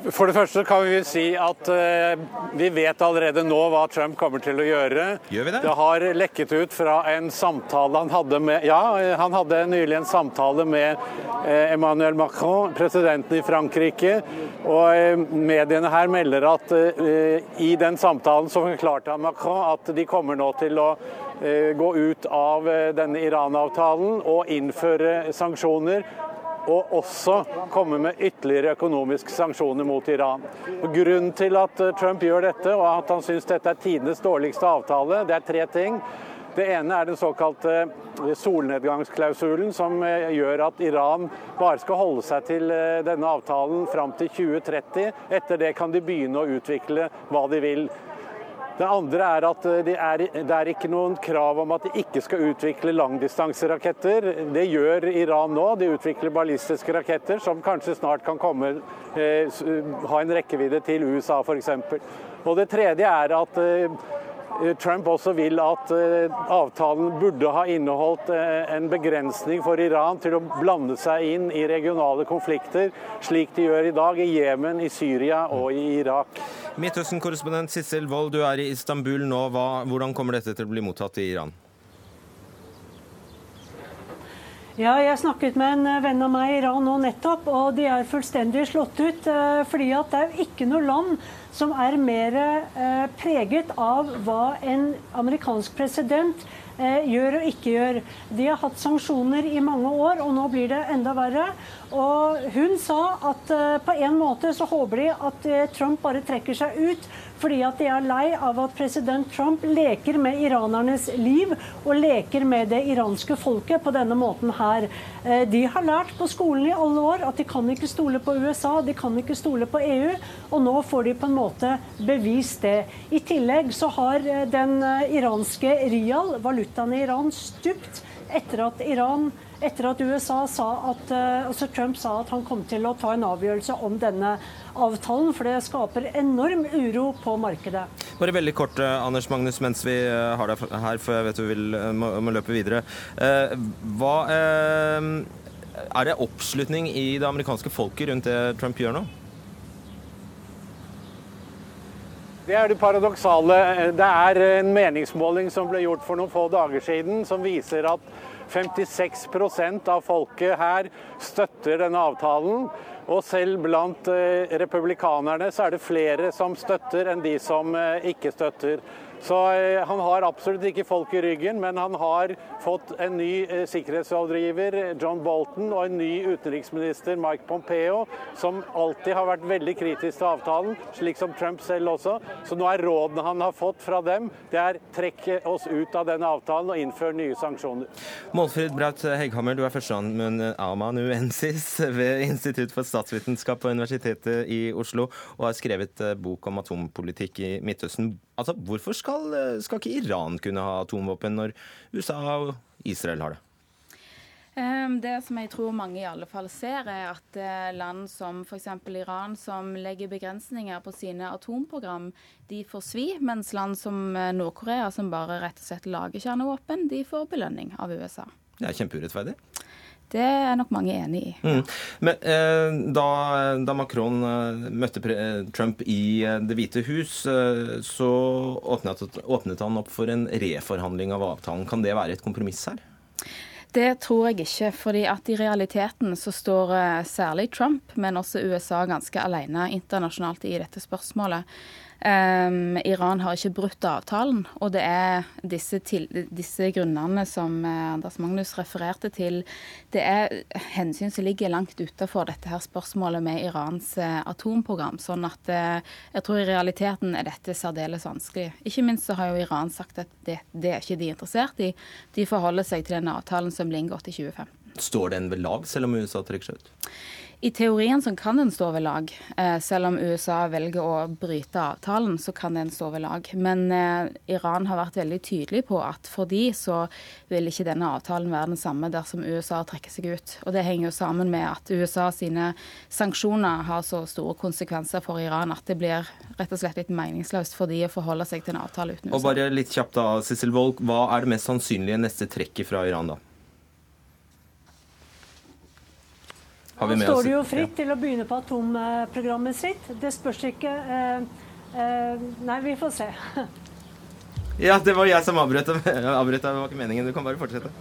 For det første kan vi si at uh, vi vet allerede nå hva Trump kommer til å gjøre. Gjør vi det? Det har lekket ut fra en samtale han hadde med Ja, han hadde nylig en samtale med uh, Emmanuel Macron, presidenten i Frankrike. Og uh, mediene her melder at i den samtalen så forklarte han Macron at de kommer nå til å gå ut av denne Iran-avtalen og innføre sanksjoner og også komme med ytterligere økonomiske sanksjoner mot Iran. Og grunnen til at eh, Trump gjør dette, og at han syns dette er tidenes dårligste avtale, det er tre ting. Det ene er den såkalte eh, solnedgangsklausulen, som eh, gjør at Iran bare skal holde seg til denne avtalen fram til 2030. Etter det kan de begynne å utvikle hva de vil. Det andre er at eh, det er, det er, ikke noen krav om at de ikke skal utvikle langdistanseraketter. Det gjør Iran nå. De utvikler ballistiske raketter som kanskje snart kan komme, eh, ha en rekkevidde til USA f.eks. Og det tredje er at eh, Trump også vil at eh, avtalen burde ha inneholdt eh, en begrensning for Iran til å blande seg inn i regionale konflikter, slik de gjør i dag i Jemen, i Syria og i Irak. Midtøsten-korrespondent Sissel Wold, du er i Istanbul nå. Hva, hvordan kommer dette til å bli mottatt i Iran? Ja, jeg snakket med en eh, venn av meg i Iran nå nettopp, og de er fullstendig slått ut. Eh, fordi at det er ikke noe land som er mer eh, preget av hva en amerikansk president gjør og ikke gjør. De har hatt sanksjoner i mange år, og nå blir det enda verre. Og hun sa at på en måte så håper de at Trump bare trekker seg ut fordi at de er lei av at president Trump leker med iranernes liv og leker med det iranske folket på denne måten her. Eh, de har lært på skolen i alle år at de kan ikke stole på USA, de kan ikke stole på EU, og nå får de på en måte bevist det. I tillegg så har eh, den eh, iranske rial, valutaen i Iran, stupt etter at Iran etter at USA sa at, altså Trump sa at han kom til å ta en avgjørelse om denne avtalen, for det skaper enorm uro på markedet. Bare veldig kort, eh, Anders Magnus, mens vi eh, har deg her, for jeg vet du vil, eh, må, må løpe videre. Hva Er det oppslutning i det amerikanske folket rundt det Trump gjør nå? Det er det paradoksale. Det er en meningsmåling som ble gjort for noen få dager siden, som viser at 56% av folket her støtter denne avtalen. Og selv blant eh, republikanerne så er det flere som støtter enn de som eh, ikke støtter. Så eh, han har absolutt ikke folk i ryggen, men han har fått en ny eh, sikkerhetsrådgiver, John Bolton, og en ny utenriksminister, Mike Pompeo, som alltid har vært veldig kritisk til avtalen, slik som Trump selv også. Så nå er rådene han har fått fra dem, det er trekke oss ut av denne avtalen og innføre nye sanksjoner. Målfrid Braut Hegghammer, du er førsteamanuensis ved Institutt for statsvitenskap på Universitetet i Oslo, og har skrevet eh, bok om atompolitikk i Midtøsten. Altså, Hvorfor skal, skal ikke Iran kunne ha atomvåpen når USA og Israel har det? Ehm, det som jeg tror mange i alle fall ser, er at eh, land som f.eks. Iran, som legger begrensninger på sine atomprogram, de får svi, mens land som eh, Nord-Korea, som bare rett og slett lager kjernevåpen, de får belønning av USA. Det er kjempeurettferdig. Det er nok mange enig i. Mm. Men eh, da, da, Macron eh, møtte Trump i eh, Det hvite hus, eh, så åpnet, åpnet, han opp for en reforhandling av avtalen. Kan det være et kompromiss her? Det tror jeg ikke. fordi at i realiteten så står eh, særlig Trump, men også USA ganske alene internasjonalt i dette spørsmålet. Um, Iran har ikke brutt avtalen, og det er disse, til, disse grunnene som uh, Anders Magnus refererte til. Det er hensyn som ligger langt utenfor dette her spørsmålet med Irans uh, atomprogram. Sånn at uh, jeg tror i realiteten er dette særdeles vanskelig. Ikke minst så har jo Iran sagt at det, det er ikke de interessert i. De forholder seg til den avtalen som ble inngått i 2015. Står den ved lag, selv om USA trekker seg ut? I teorien så kan den stå ved lag. Eh, selv om USA velger å bryte avtalen, så kan den stå ved lag. Men eh, Iran har vært veldig tydelig på at for de så vil ikke denne avtalen være den samme dersom USA trekker seg ut. Og det henger jo sammen med at USA sine sanksjoner har så store konsekvenser for Iran at det blir rett og slett litt meningsløst for de å forholde seg til en avtale uten USA. Og bare litt kjapt da, Sissel Wold, hva er det mest sannsynlige neste trekket fra Iran da? Nå står det jo fritt til å begynne på atomprogrammet sitt. Det spørs ikke eh, eh, Nei, vi får se. ja, det var jeg som avbrøt. deg. det var ikke meningen. Du kan bare fortsette.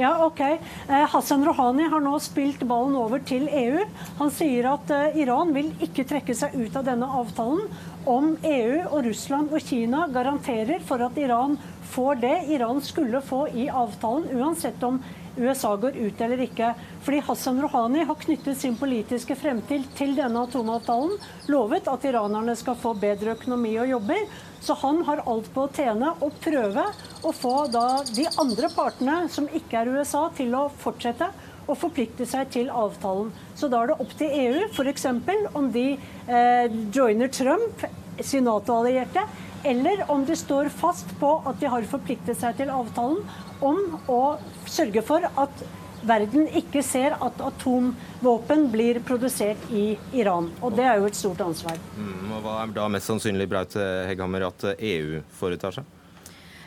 Ja, ok. Eh, Hassan Rouhani har nå spilt ballen over til EU. Han sier at Iran vil ikke trekke seg ut av denne avtalen om EU og Russland og Kina garanterer for at Iran får det Iran skulle få i avtalen, uansett om USA går ut eller ikke. Fordi Hassan Rouhani har knyttet sin politiske fremtid til denne atomavtalen, lovet at iranerne skal få bedre økonomi og jobber. Så han har alt på å tjene og prøve å få de andre partene, som ikke er USA, til å fortsette å forplikte seg til avtalen. Så da er det opp til EU f.eks. om de eh, joiner Trump, sin Nato-allierte, eller om de står fast på at de har forpliktet seg til avtalen om å sørge for at verden ikke ser at atomvåpen blir produsert i Iran. Og det er jo et stort ansvar. Mm, og Hva er da mest sannsynlig Braut Hegghammer, at EU foretar seg?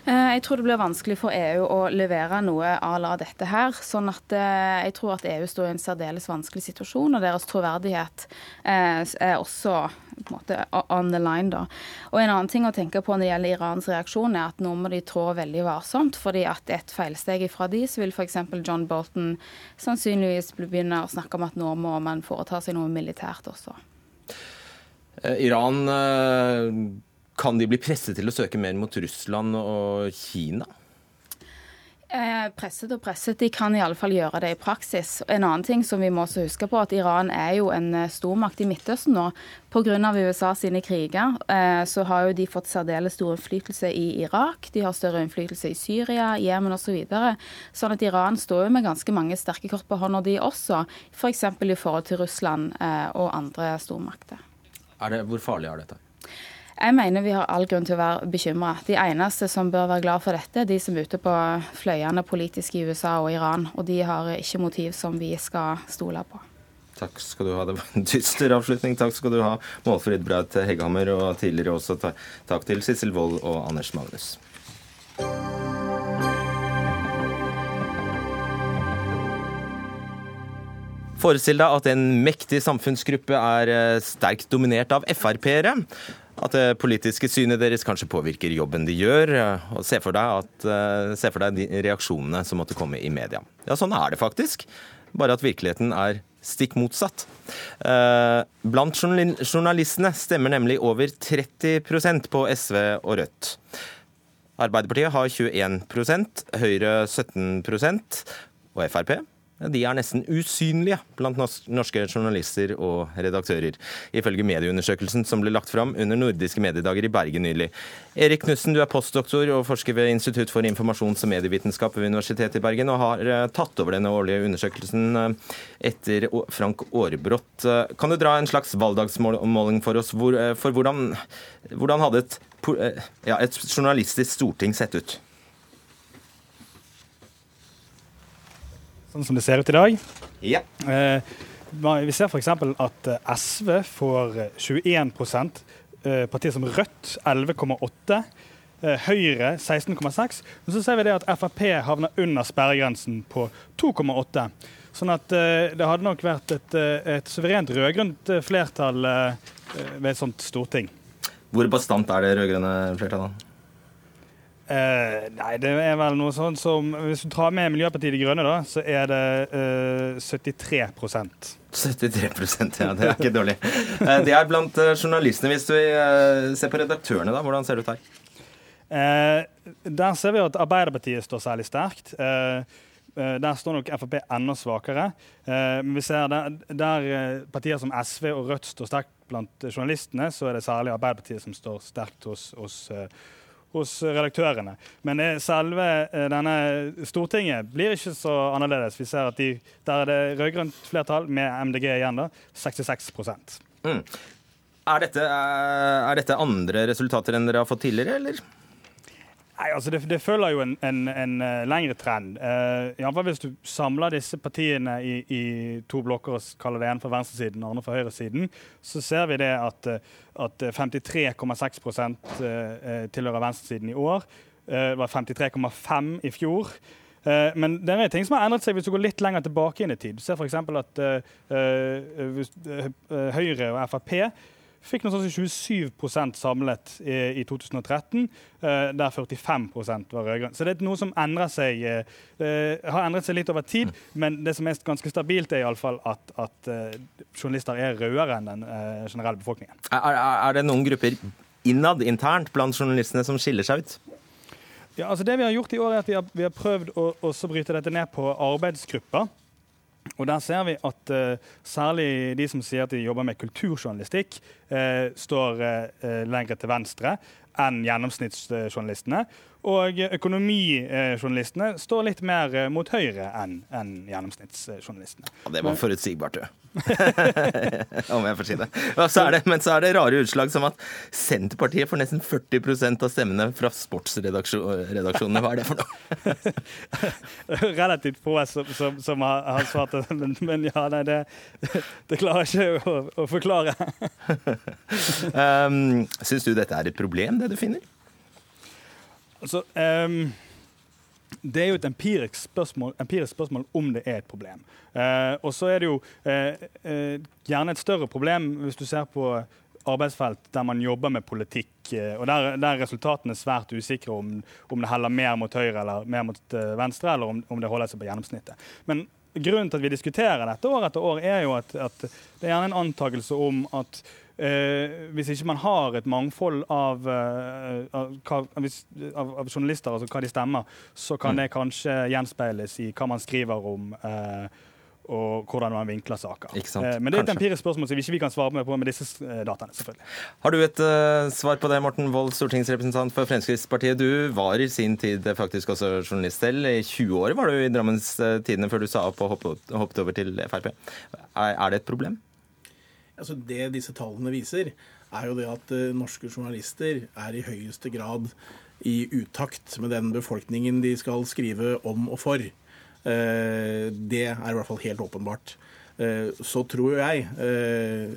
Eh, jeg tror det blir vanskelig for EU å levere noe à la dette her. sånn at eh, jeg tror at EU står i en særdeles vanskelig situasjon, og deres troverdighet eh, er også på en måte on the line. da. Og En annen ting å tenke på når det gjelder Irans reaksjon, er at nå må de trå veldig varsomt. fordi at et feilsteg ifra de, så vil f.eks. John Bolton sannsynligvis begynne å snakke om at nå må man foreta seg noe militært også. Iran kan de bli presset til å søke mer mot Russland og Kina? Eh, presset og presset, de kan i alle fall gjøre det i praksis. En annen ting som vi må også huske på, at Iran er jo en eh, stormakt i Midtøsten nå. Pga. USA sine kriger eh, så har jo de fått særdeles stor innflytelse i Irak. De har større innflytelse i Syria, Jemen osv. Så videre. sånn at Iran står jo med ganske mange sterke kort på hånda, de også. F.eks. For i forhold til Russland eh, og andre stormakter. Det, hvor farlig er dette? Jeg mener vi har all grunn til å være bekymra. De eneste som bør være glad for dette, er de som er ute på fløyene politisk i USA og Iran. Og de har ikke motiv som vi skal stole på. Takk skal du ha. Det var en dyster avslutning. Takk skal du ha, Målfrid Braut Hegghammer, og tidligere også takk til Sissel Wold og Anders Magnus. Forestill deg at en mektig samfunnsgruppe er eh, sterkt dominert av Frp-ere. At det politiske synet deres kanskje påvirker jobben de gjør. og Se for deg, at, eh, se for deg de reaksjonene som måtte komme i media. Ja, sånn er det faktisk. Bare at virkeligheten er stikk motsatt. Eh, blant journalistene stemmer nemlig over 30% på SV og Rødt. Arbeiderpartiet har 21% Høyre 17% og Frp de er nesten usynlige blant norske journalister og redaktører, ifølge medieundersøkelsen som ble lagt fram under nordiske mediedager i Bergen nylig. Erik Knussen, du er postdoktor og forsker ved Institutt for informasjons- og medievitenskap ved Universitetet i Bergen, og har eh, tatt over denne årlige undersøkelsen eh, etter Frank Aarebrot. Eh, kan du dra en slags valgdagsmåling for oss? For hvordan, hvordan hadde et, ja, et journalistisk storting sett ut? Sånn som det ser ut i dag. Ja. Eh, vi ser f.eks. at eh, SV får 21 eh, partier som Rødt 11,8 Høyre 16,6. Men så ser vi det at Frp havner under sperregrensen på 2,8. Sånn at det hadde nok vært et, et suverent rød-grønt flertall ved et sånt storting. Hvor bastant er det rød-grønne flertallet? Uh, nei, det er vel noe sånn som Hvis du tar med Miljøpartiet De Grønne, da, så er det uh, 73% 73 ja, det er ikke dårlig. Uh, det er blant eh, journalistene. Hvis du ser på redaktørene, da, hvordan ser det ut her? der ser vi at Arbeiderpartiet står særlig sterkt. Der står nok Frp enda svakere. Men vi ser der, der, partier som SV og Rødt står sterkt blant journalistene, så er det særlig Arbeiderpartiet som står sterkt hos, hos hos redaktørene. Men selve eh, denne Stortinget blir ikke så annerledes. Vi ser at de, Der er det rød-grønt flertall, med MDG igjen, da, 66 mm. er, dette, eh, er dette andre resultater enn dere har fått tidligere, eller? Nei, altså det, det, følger jo en, en, en uh, lengre trend. Uh, fall Hvis du samler disse partiene i, i to blokker og kaller det ene for venstresiden og andre for høyresiden, så ser vi det at, at 53,6 uh, tilhører venstresiden i år. Det var 53,5 i fjor. Men det er ting som har endret seg hvis du går litt lenger tilbake inn i tid. Du ser f.eks. at Høyre og Frp fikk noe sånn 27 samlet i, i 2013, eh, der 45 var rød-grønn. Så det er noe som endrer seg, eh, eh, har endret seg litt over tid. Mm. Men det som er ganske stabilt, er iallfall at, at eh, journalister er rødere enn den generelle befolkningen. Er, er, det noen grupper innad, internt, blant journalistene som skiller seg ut? Ja, altså det Vi har gjort i år er at vi har, vi har prøvd å bryte dette ned på arbeidsgrupper. Og Der ser vi at uh, særlig de som sier at de jobber med kulturjournalistikk, uh, står uh, lenger til venstre enn gjennomsnittsjournalistene. Og økonomijournalistene står litt mer eh, mot høyre enn en gjennomsnittsjournalistene. Ja, det var forutsigbart, du. Om jeg får si det. Så det. Men så er det rare utslag som at Senterpartiet får nesten 40% av stemmene fra sportsredaksjonene. Hva er det for noe? Relativt få som, som, som har, har, svart det, men, men ja, nei, det, det klarer jeg ikke å, å forklare. um, Syns du dette er et problem, det du finner? Altså, um, det er jo et empirisk spørsmål, empirisk spørsmål om det er et problem. Uh, og så er det jo uh, gjerne et større problem hvis du ser på arbeidsfelt der man jobber med politikk, og der, der er resultatene svært usikre om, om, det heller mer mot høyre eller mer mot venstre, eller om, om det holder seg på gjennomsnittet. Men grunnen til at vi diskuterer dette år etter år, er jo at, at det er gjerne en antakelse om at Eh, hvis ikke man har et mangfold av, eh, av, av, av, journalister, altså hva de stemmer, så kan mm. det kanskje gjenspeiles i hva man skriver om. Eh, og hvordan man vinkler saker. Eh, men det er et empirisk spørsmål som vi ikke kan svare på med disse eh, dataene. selvfølgelig. Har du et uh, svar på det, Morten Wold, stortingsrepresentant for Fremskrittspartiet. Du var i sin tid faktisk også journalist selv. I 20 år var du i Drammens Tidende før du sa opp og hoppet, hoppet over til Frp. Er, er det et problem? Altså det disse tallene viser, er jo det at uh, norske journalister er i høyeste grad i utakt med den befolkningen de skal skrive om og for. Uh, det er i hvert fall helt åpenbart. Uh, så tror jeg,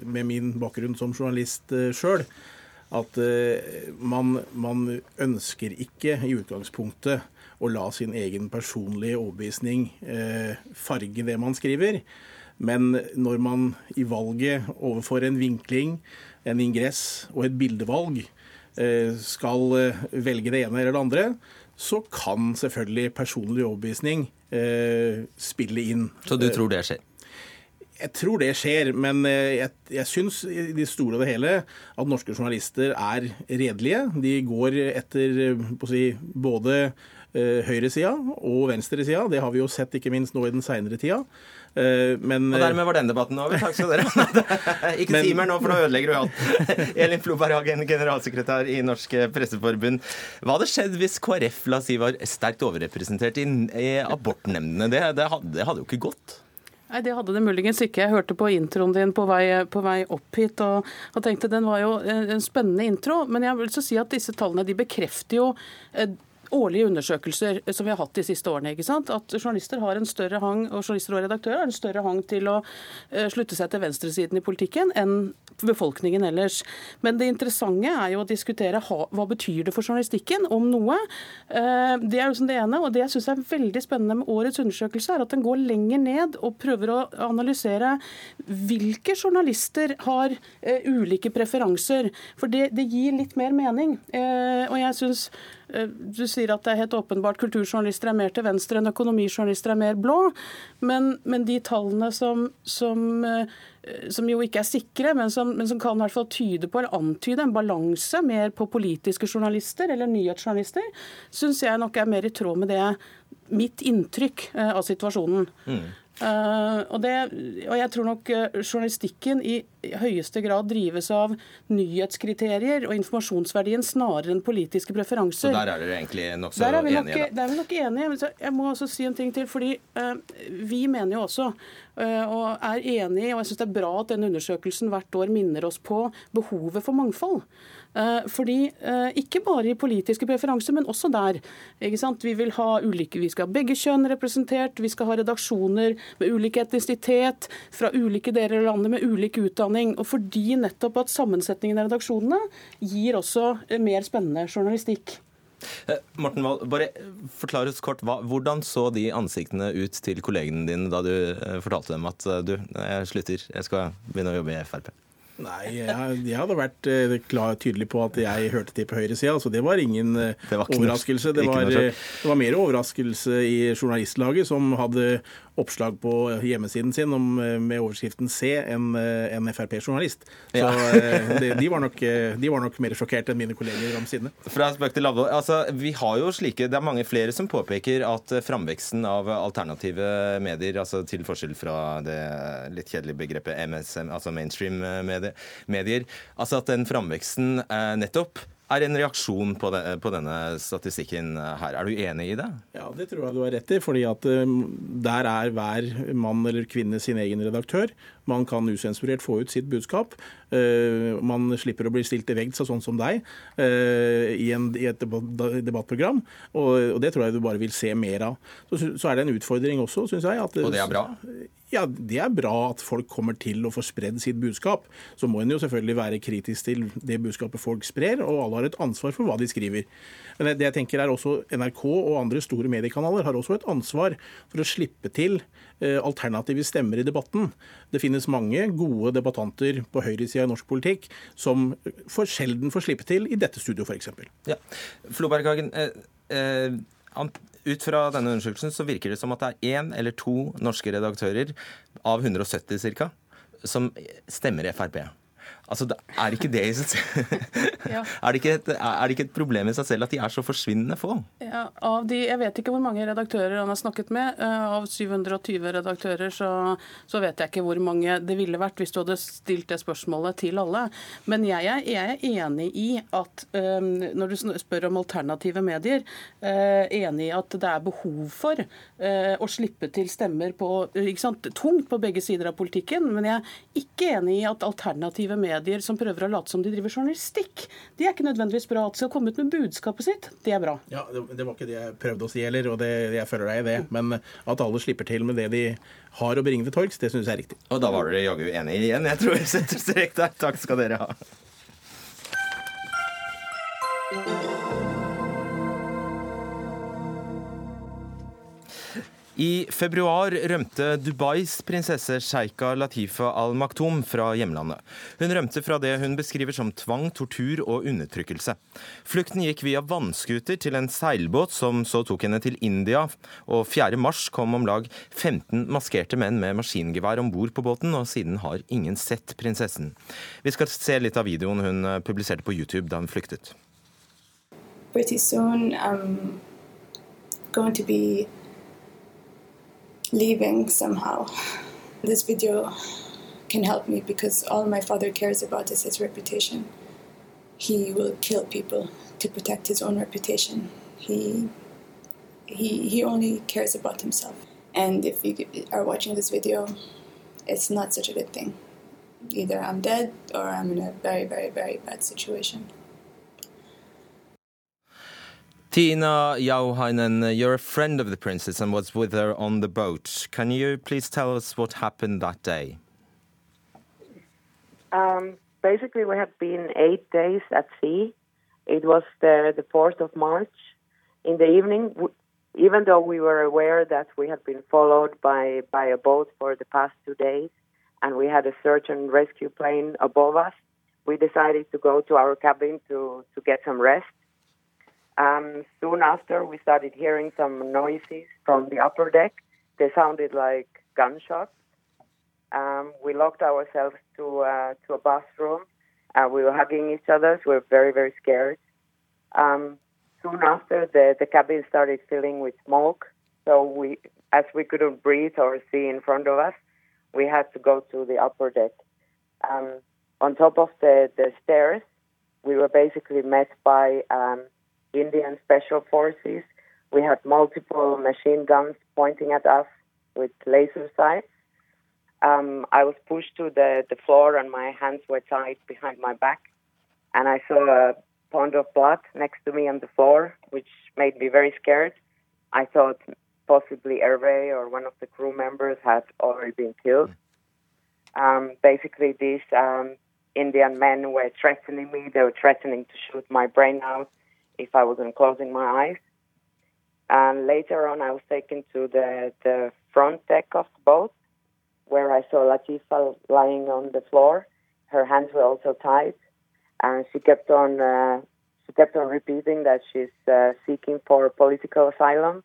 med min bakgrunn som journalist sjøl, at man, man, ønsker ikke i utgangspunktet å la sin egen personlige overbevisning farge det man skriver. Men når man i valget overfor en vinkling, en ingress og et bildevalg eh, skal eh, velge det ene eller det andre, så kan selvfølgelig personlig overbevisning eh, spille inn. Så du tror det skjer? Jeg tror det skjer, men jeg, jeg syns i det store og det hele at norske journalister er redelige. De går etter si, både høyresida og venstresida. Det har vi jo sett ikke minst nå i den seinere tida. Eh, men, og dermed var den debatten over. Takk skal dere ha. Ikke men, si mer nå, for nå ødelegger du alt. Elin Floberg Hagen, generalsekretær i Norsk Presseforbund. Hva hadde skjedd hvis KrF la si, var sterkt overrepresentert i, i abortnemndene? Det, det, hadde, det hadde jo ikke gått. Nei, Det hadde det muligens ikke. Jeg hørte på introen din på vei, på vei opp hit og, og, tenkte den var jo en spennende intro. Men jeg vil så si at disse tallene de bekrefter jo eh, årlige undersøkelser som vi har hatt de siste årene. ikke sant? At journalister har en større hang, og journalister og redaktører har en større hang til å uh, slutte seg til venstresiden i politikken enn befolkningen ellers. Men det interessante er jo å diskutere hva betyr det for journalistikken, om noe. Uh, det er jo som det ene. Og det jeg syns er veldig spennende med årets undersøkelse, er at den går lenger ned og prøver å analysere hvilke journalister har uh, ulike preferanser. For det, det, gir litt mer mening. og jeg synes Eh, du sier at det er helt åpenbart kulturjournalister er mer til venstre enn økonomijournalister er mer blå. Men, men de tallene som, som, eh, som, jo ikke er sikre, men som, men som kan hvert fall tyde på eller antyde en balanse mer på politiske journalister eller nyhetsjournalister, syns jeg nok er mer i tråd med det mitt inntrykk eh, av situasjonen. Mm. Uh, og, det, og, jeg tror nok uh, journalistikken i, høyeste grad drives av nyhetskriterier og informasjonsverdien snarere enn politiske preferanser. Så der er dere egentlig nokså enige? Nok, der er vi nok enige. Jeg må også si en ting til. fordi uh, Vi mener jo også, og er enige, og jeg syns det er bra at denne undersøkelsen hvert år minner oss på behovet for mangfold. Eh, fordi, eh, Ikke bare i politiske preferanser, men også der. Vi vil ha ulike, vi skal ha begge kjønn representert, vi skal ha redaksjoner med ulik etnisitet, fra ulike deler av landet med ulik utdanning. Og fordi nettopp at sammensetningen av redaksjonene gir også eh, mer spennende journalistikk. Morten bare forklar oss kort, Hvordan så de ansiktene ut til kollegene dine da du fortalte dem at du, jeg slutter, jeg skal begynne å jobbe i Frp? Nei, jeg, jeg, hadde vært uh, klar tydelig på at jeg hørte til på høyresida, så det var ingen uh, det var overraskelse. Det var, det var, mer overraskelse i journalistlaget, som hadde oppslag på hjemmesiden sin om, eh, med overskriften 'Se' en, en Frp-journalist. Så ja. de, de, var nok, de, var nok, mer sjokkert enn mine kolleger om sidene. Fra spøk til alvor. Altså, vi har jo slike, Det er mange flere som påpeker at framveksten av alternative medier, altså til forskjell fra det litt kjedelige begrepet MSM, altså mainstream medier, medier. Altså at den framveksten eh, nettopp er en reaksjon på, det, på, denne statistikken her. Er du enig i det? Ja, det tror jeg du har rett i. fordi at um, der er hver mann eller kvinne sin egen redaktør. Man kan usensurert få ut sitt budskap. Uh, man slipper å bli stilt til veggs sånn som deg uh, i, en, i, et debattprogram. Og, og, det tror jeg du bare vil se mer av. Så, så er det en utfordring også, syns jeg. At, og det er bra? Ja, Det er bra at folk kommer til å få spredd sitt budskap. Så må en jo selvfølgelig være kritisk til det budskapet folk sprer, og alle har et ansvar for hva de skriver. Men det jeg tenker er også NRK og andre store mediekanaler har også et ansvar for å slippe til eh, alternative stemmer i debatten. Det finnes mange gode debattanter på høyresida i norsk politikk som for sjelden får slippe til i dette studio, f.eks. Ja. Floberghagen, eh, eh, ut fra denne undersøkelsen så virker det som at det er én eller to norske redaktører av 170 ca. som stemmer Frp. Altså, er ikke det, ja. er, det ikke et, er det ikke et problem i seg selv at de er så forsvinnende få? Ja, av de, Jeg vet ikke hvor mange redaktører han har snakket med. Uh, av 720 redaktører så, så, vet jeg ikke hvor mange det ville vært hvis du hadde stilt det spørsmålet til alle. Men jeg er, jeg er enig i at um, når du spør om alternative medier, uh, enig i at det er behov for uh, å slippe til stemmer på, tungt på begge sider av politikken. Men jeg er ikke enig i at alternative medier medier som prøver å late som de driver journalistikk. De er ikke nødvendigvis bra. At de skal komme ut med budskapet sitt, det er bra. Ja, det, det var ikke det jeg prøvde å si heller, og det, jeg føler deg i det. Men at alle slipper til med det de har å bringe til torgs, det syns jeg er riktig. Og da var dere jaggu enige igjen. Jeg tror jeg setter strek der. Takk skal dere ha. I februar rømte Dubais prinsesse Sheikha Latifa al-Maktoum fra hjemlandet. Hun rømte fra det hun beskriver som tvang, tortur og undertrykkelse. Flukten gikk via vannskuter til en seilbåt som så tok henne til India, og 4. mars kom om lag 15 maskerte menn med maskingevær om bord på båten, og siden har ingen sett prinsessen. Vi skal se litt av videoen hun publiserte på YouTube da hun flyktet. Pretty soon, I'm going to be leaving somehow. This video can help me because all my father cares about is his reputation. He will kill people to protect his own reputation. He he he only cares about himself. And if you are watching this video, it's not such a good thing. Either I'm dead or I'm in a very very very bad situation. Tina Jauhainen, you're a friend of the princess and was with her on the boat. Can you please tell us what happened that day? Um, basically, we had been eight days at sea. It was the, the 4th of March. In the evening, even though we were aware that we had been followed by, by a boat for the past two days and we had a search and rescue plane above us, we decided to go to our cabin to, to get some rest um, soon after, we started hearing some noises from the upper deck. They sounded like gunshots. Um, we locked ourselves to uh, to a bathroom. Uh, we were hugging each other. So we were very very scared. Um, soon after, the the cabin started filling with smoke. So we, as we couldn't breathe or see in front of us, we had to go to the upper deck. Um, on top of the the stairs, we were basically met by um, Indian Special Forces. We had multiple machine guns pointing at us with laser sights. Um, I was pushed to the, the floor and my hands were tied behind my back. And I saw a pond of blood next to me on the floor, which made me very scared. I thought possibly Hervé or one of the crew members had already been killed. Um, basically, these um, Indian men were threatening me. They were threatening to shoot my brain out if I wasn't closing my eyes. And later on, I was taken to the, the front deck of the boat, where I saw Latifa lying on the floor. Her hands were also tied, and she kept on uh, she kept on repeating that she's uh, seeking for political asylum,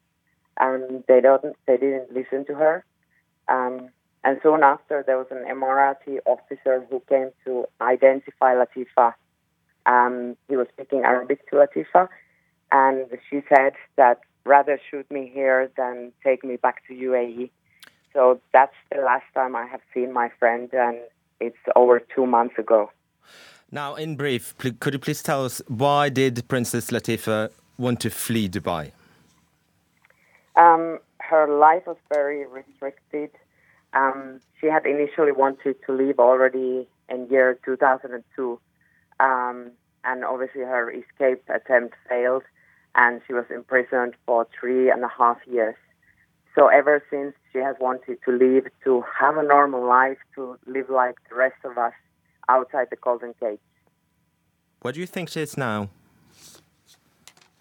and they don't they didn't listen to her. Um, and soon after, there was an Emirati officer who came to identify Latifa um, he was speaking Arabic to Latifa, and she said that rather shoot me here than take me back to UAE. So that's the last time I have seen my friend, and it's over two months ago. Now, in brief, could you please tell us why did Princess Latifa want to flee Dubai? Um, her life was very restricted. Um, she had initially wanted to leave already in year 2002, um, and obviously her escape attempt failed, and she was imprisoned for three and a half years. So ever since she has wanted to leave to have a normal life, to live like the rest of us outside the Golden Gate. What do you think she is now?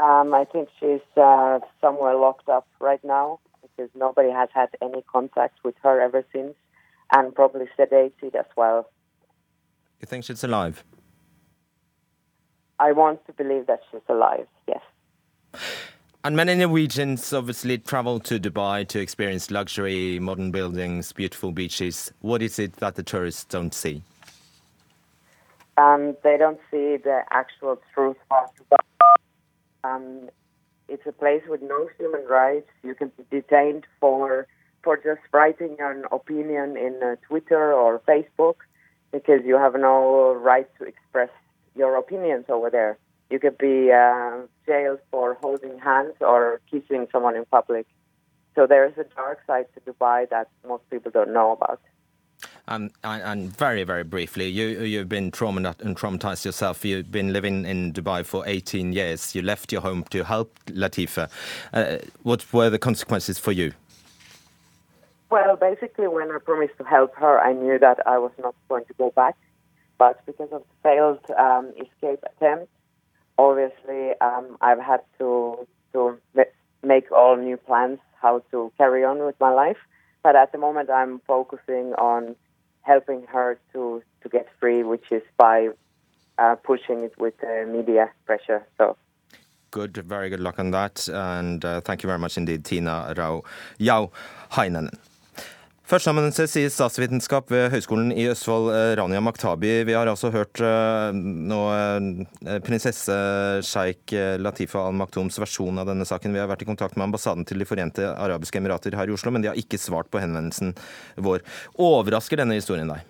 Um, I think she's uh, somewhere locked up right now because nobody has had any contact with her ever since, and probably sedated as well. You think she's alive? I want to believe that she's alive. Yes. And many Norwegians obviously travel to Dubai to experience luxury, modern buildings, beautiful beaches. What is it that the tourists don't see? Um, they don't see the actual truth of Dubai. Um, it's a place with no human rights. You can be detained for for just writing an opinion in uh, Twitter or Facebook because you have no right to express your opinions over there. You could be uh, jailed for holding hands or kissing someone in public. So there is a dark side to Dubai that most people don't know about. And, and, and very, very briefly, you, you've been traumatized yourself. You've been living in Dubai for 18 years. You left your home to help Latifa. Uh, what were the consequences for you? Well, basically, when I promised to help her, I knew that I was not going to go back. But because of the failed um, escape attempt, obviously, um, I've had to to make all new plans how to carry on with my life. But at the moment, I'm focusing on helping her to to get free, which is by uh, pushing it with media pressure. So. Good, very good luck on that, and uh, thank you very much indeed, Tina Rao Yao Heinanen. Førsteamanuensis i statsvitenskap ved Høgskolen i Østfold, Rania Maktabi. Vi har altså hørt nå prinsesse sjeik Latifa al-Maktums versjon av denne saken. Vi har vært i kontakt med ambassaden til De forente arabiske emirater her i Oslo, men de har ikke svart på henvendelsen vår. Overrasker denne historien deg?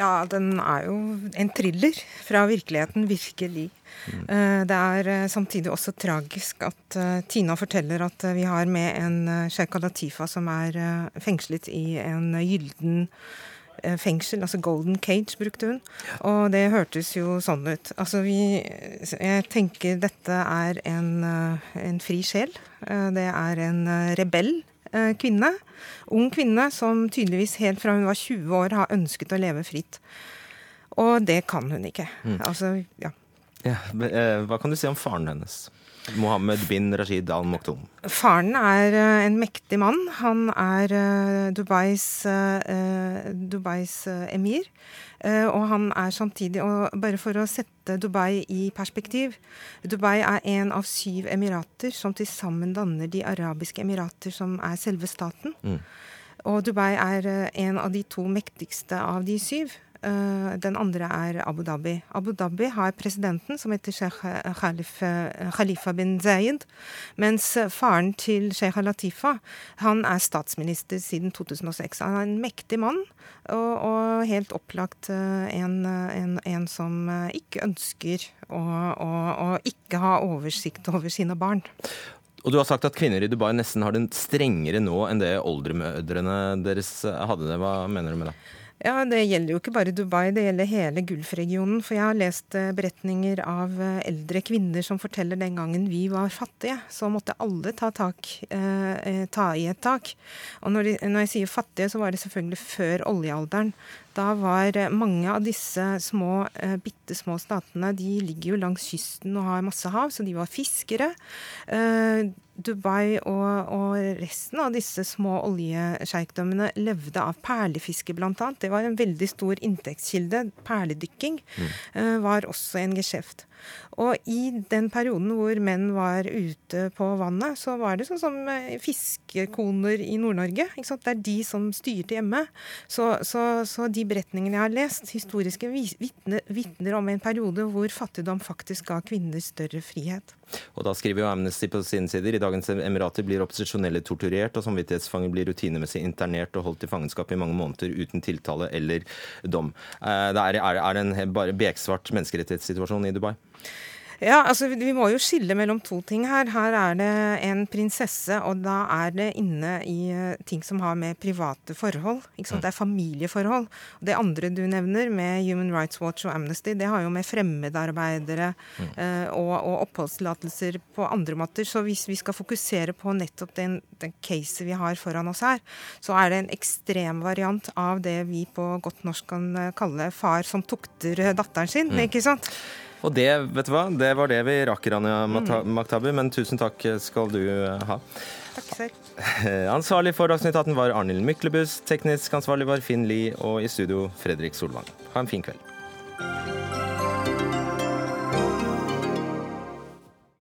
Ja, den er jo en thriller fra virkeligheten, virkelig. Mm. Det er samtidig også tragisk at Tina forteller at vi har med en Sheikh Latifa som er fengslet i en gylden fengsel, altså golden cage, brukte hun. Og det hørtes jo sånn ut. Altså vi Jeg tenker dette er en, en fri sjel. Det er en rebell kvinne. Ung kvinne som tydeligvis helt fra hun var 20 år har ønsket å leve fritt. Og det kan hun ikke. Mm. Altså, ja. ja. Hva kan du si om faren hennes? Mohammed bin Rashid al Maktoum. Faren er en mektig mann. Han er Dubais, Dubais emir. Og han er samtidig, og bare for å sette Dubai i perspektiv Dubai er en av syv emirater som til sammen danner De arabiske emirater, som er selve staten. Mm. Og Dubai er en av de to mektigste av de syv. Den andre er Abu Dhabi. Abu Dhabi har presidenten, som heter Sheikh Khalifa bin Zayed. Mens faren til Sheikh Latifa han er statsminister siden 2006. Han er en mektig mann, og, og helt opplagt en, en, en, som ikke ønsker å, å, å ikke ha oversikt over sine barn. Og du har sagt at kvinner i Dubai nesten har den strengere nå enn det oldemødrene deres hadde det. Hva mener du med det? Ja, Det gjelder jo ikke bare Dubai, det gjelder hele Gulfregionen. For jeg har lest beretninger av eldre kvinner som forteller den gangen vi var fattige, så måtte alle ta, tak, eh, ta i et tak. Og når, de, når jeg sier fattige, så var det selvfølgelig før oljealderen. Da var mange av disse små, eh, bitte små statene De ligger jo langs kysten og har masse hav, så de var fiskere. Eh, Dubai og, og, resten av disse små oljesjeikdommene levde av perlefiske, bl.a. Det var en veldig stor inntektskilde. Perledykking mm. var også en geskjeft. Og i den perioden hvor menn var ute på vannet, så var det sånn som fiskekoner i Nord-Norge. Det er de som styrte hjemme. Så, så, så de de beretningene jeg har lest, historiske, vitner, om en periode hvor fattigdom faktisk ga kvinner større frihet. Og da skriver jo Amnesty på sine sider i dagens Emirater blir opposisjonelle torturert, og samvittighetsfanger blir rutinemessig internert og holdt i fangenskap i mange måneder uten tiltale eller dom. Eh, det er, er det en bare beksvart menneskerettighetssituasjon i Dubai? Ja, altså Vi må jo skille mellom to ting her. Her er det en prinsesse, og da er det inne i uh, ting som har med private forhold. ikke sant? Mm. Det er familieforhold. Det andre du nevner, med Human Rights Watch og Amnesty, det har jo med fremmedarbeidere uh, og, og oppholdstillatelser på andre måter. Så hvis vi skal fokusere på nettopp den, den caset vi har foran oss her, så er det en ekstrem variant av det vi på godt norsk kan eh, kalle far som tukter datteren sin. Mm. ikke sant? Og det, vet du hva, det var det vi rakk, Rania Maktabi, Maktabu, men tusen takk skal du eh, ha. Takk selv. Ansvarlig for Dagsnytt 18 var Arnhild Myklebust, teknisk ansvarlig var Finn Lie, og i studio Fredrik Solvang. Ha en fin kveld.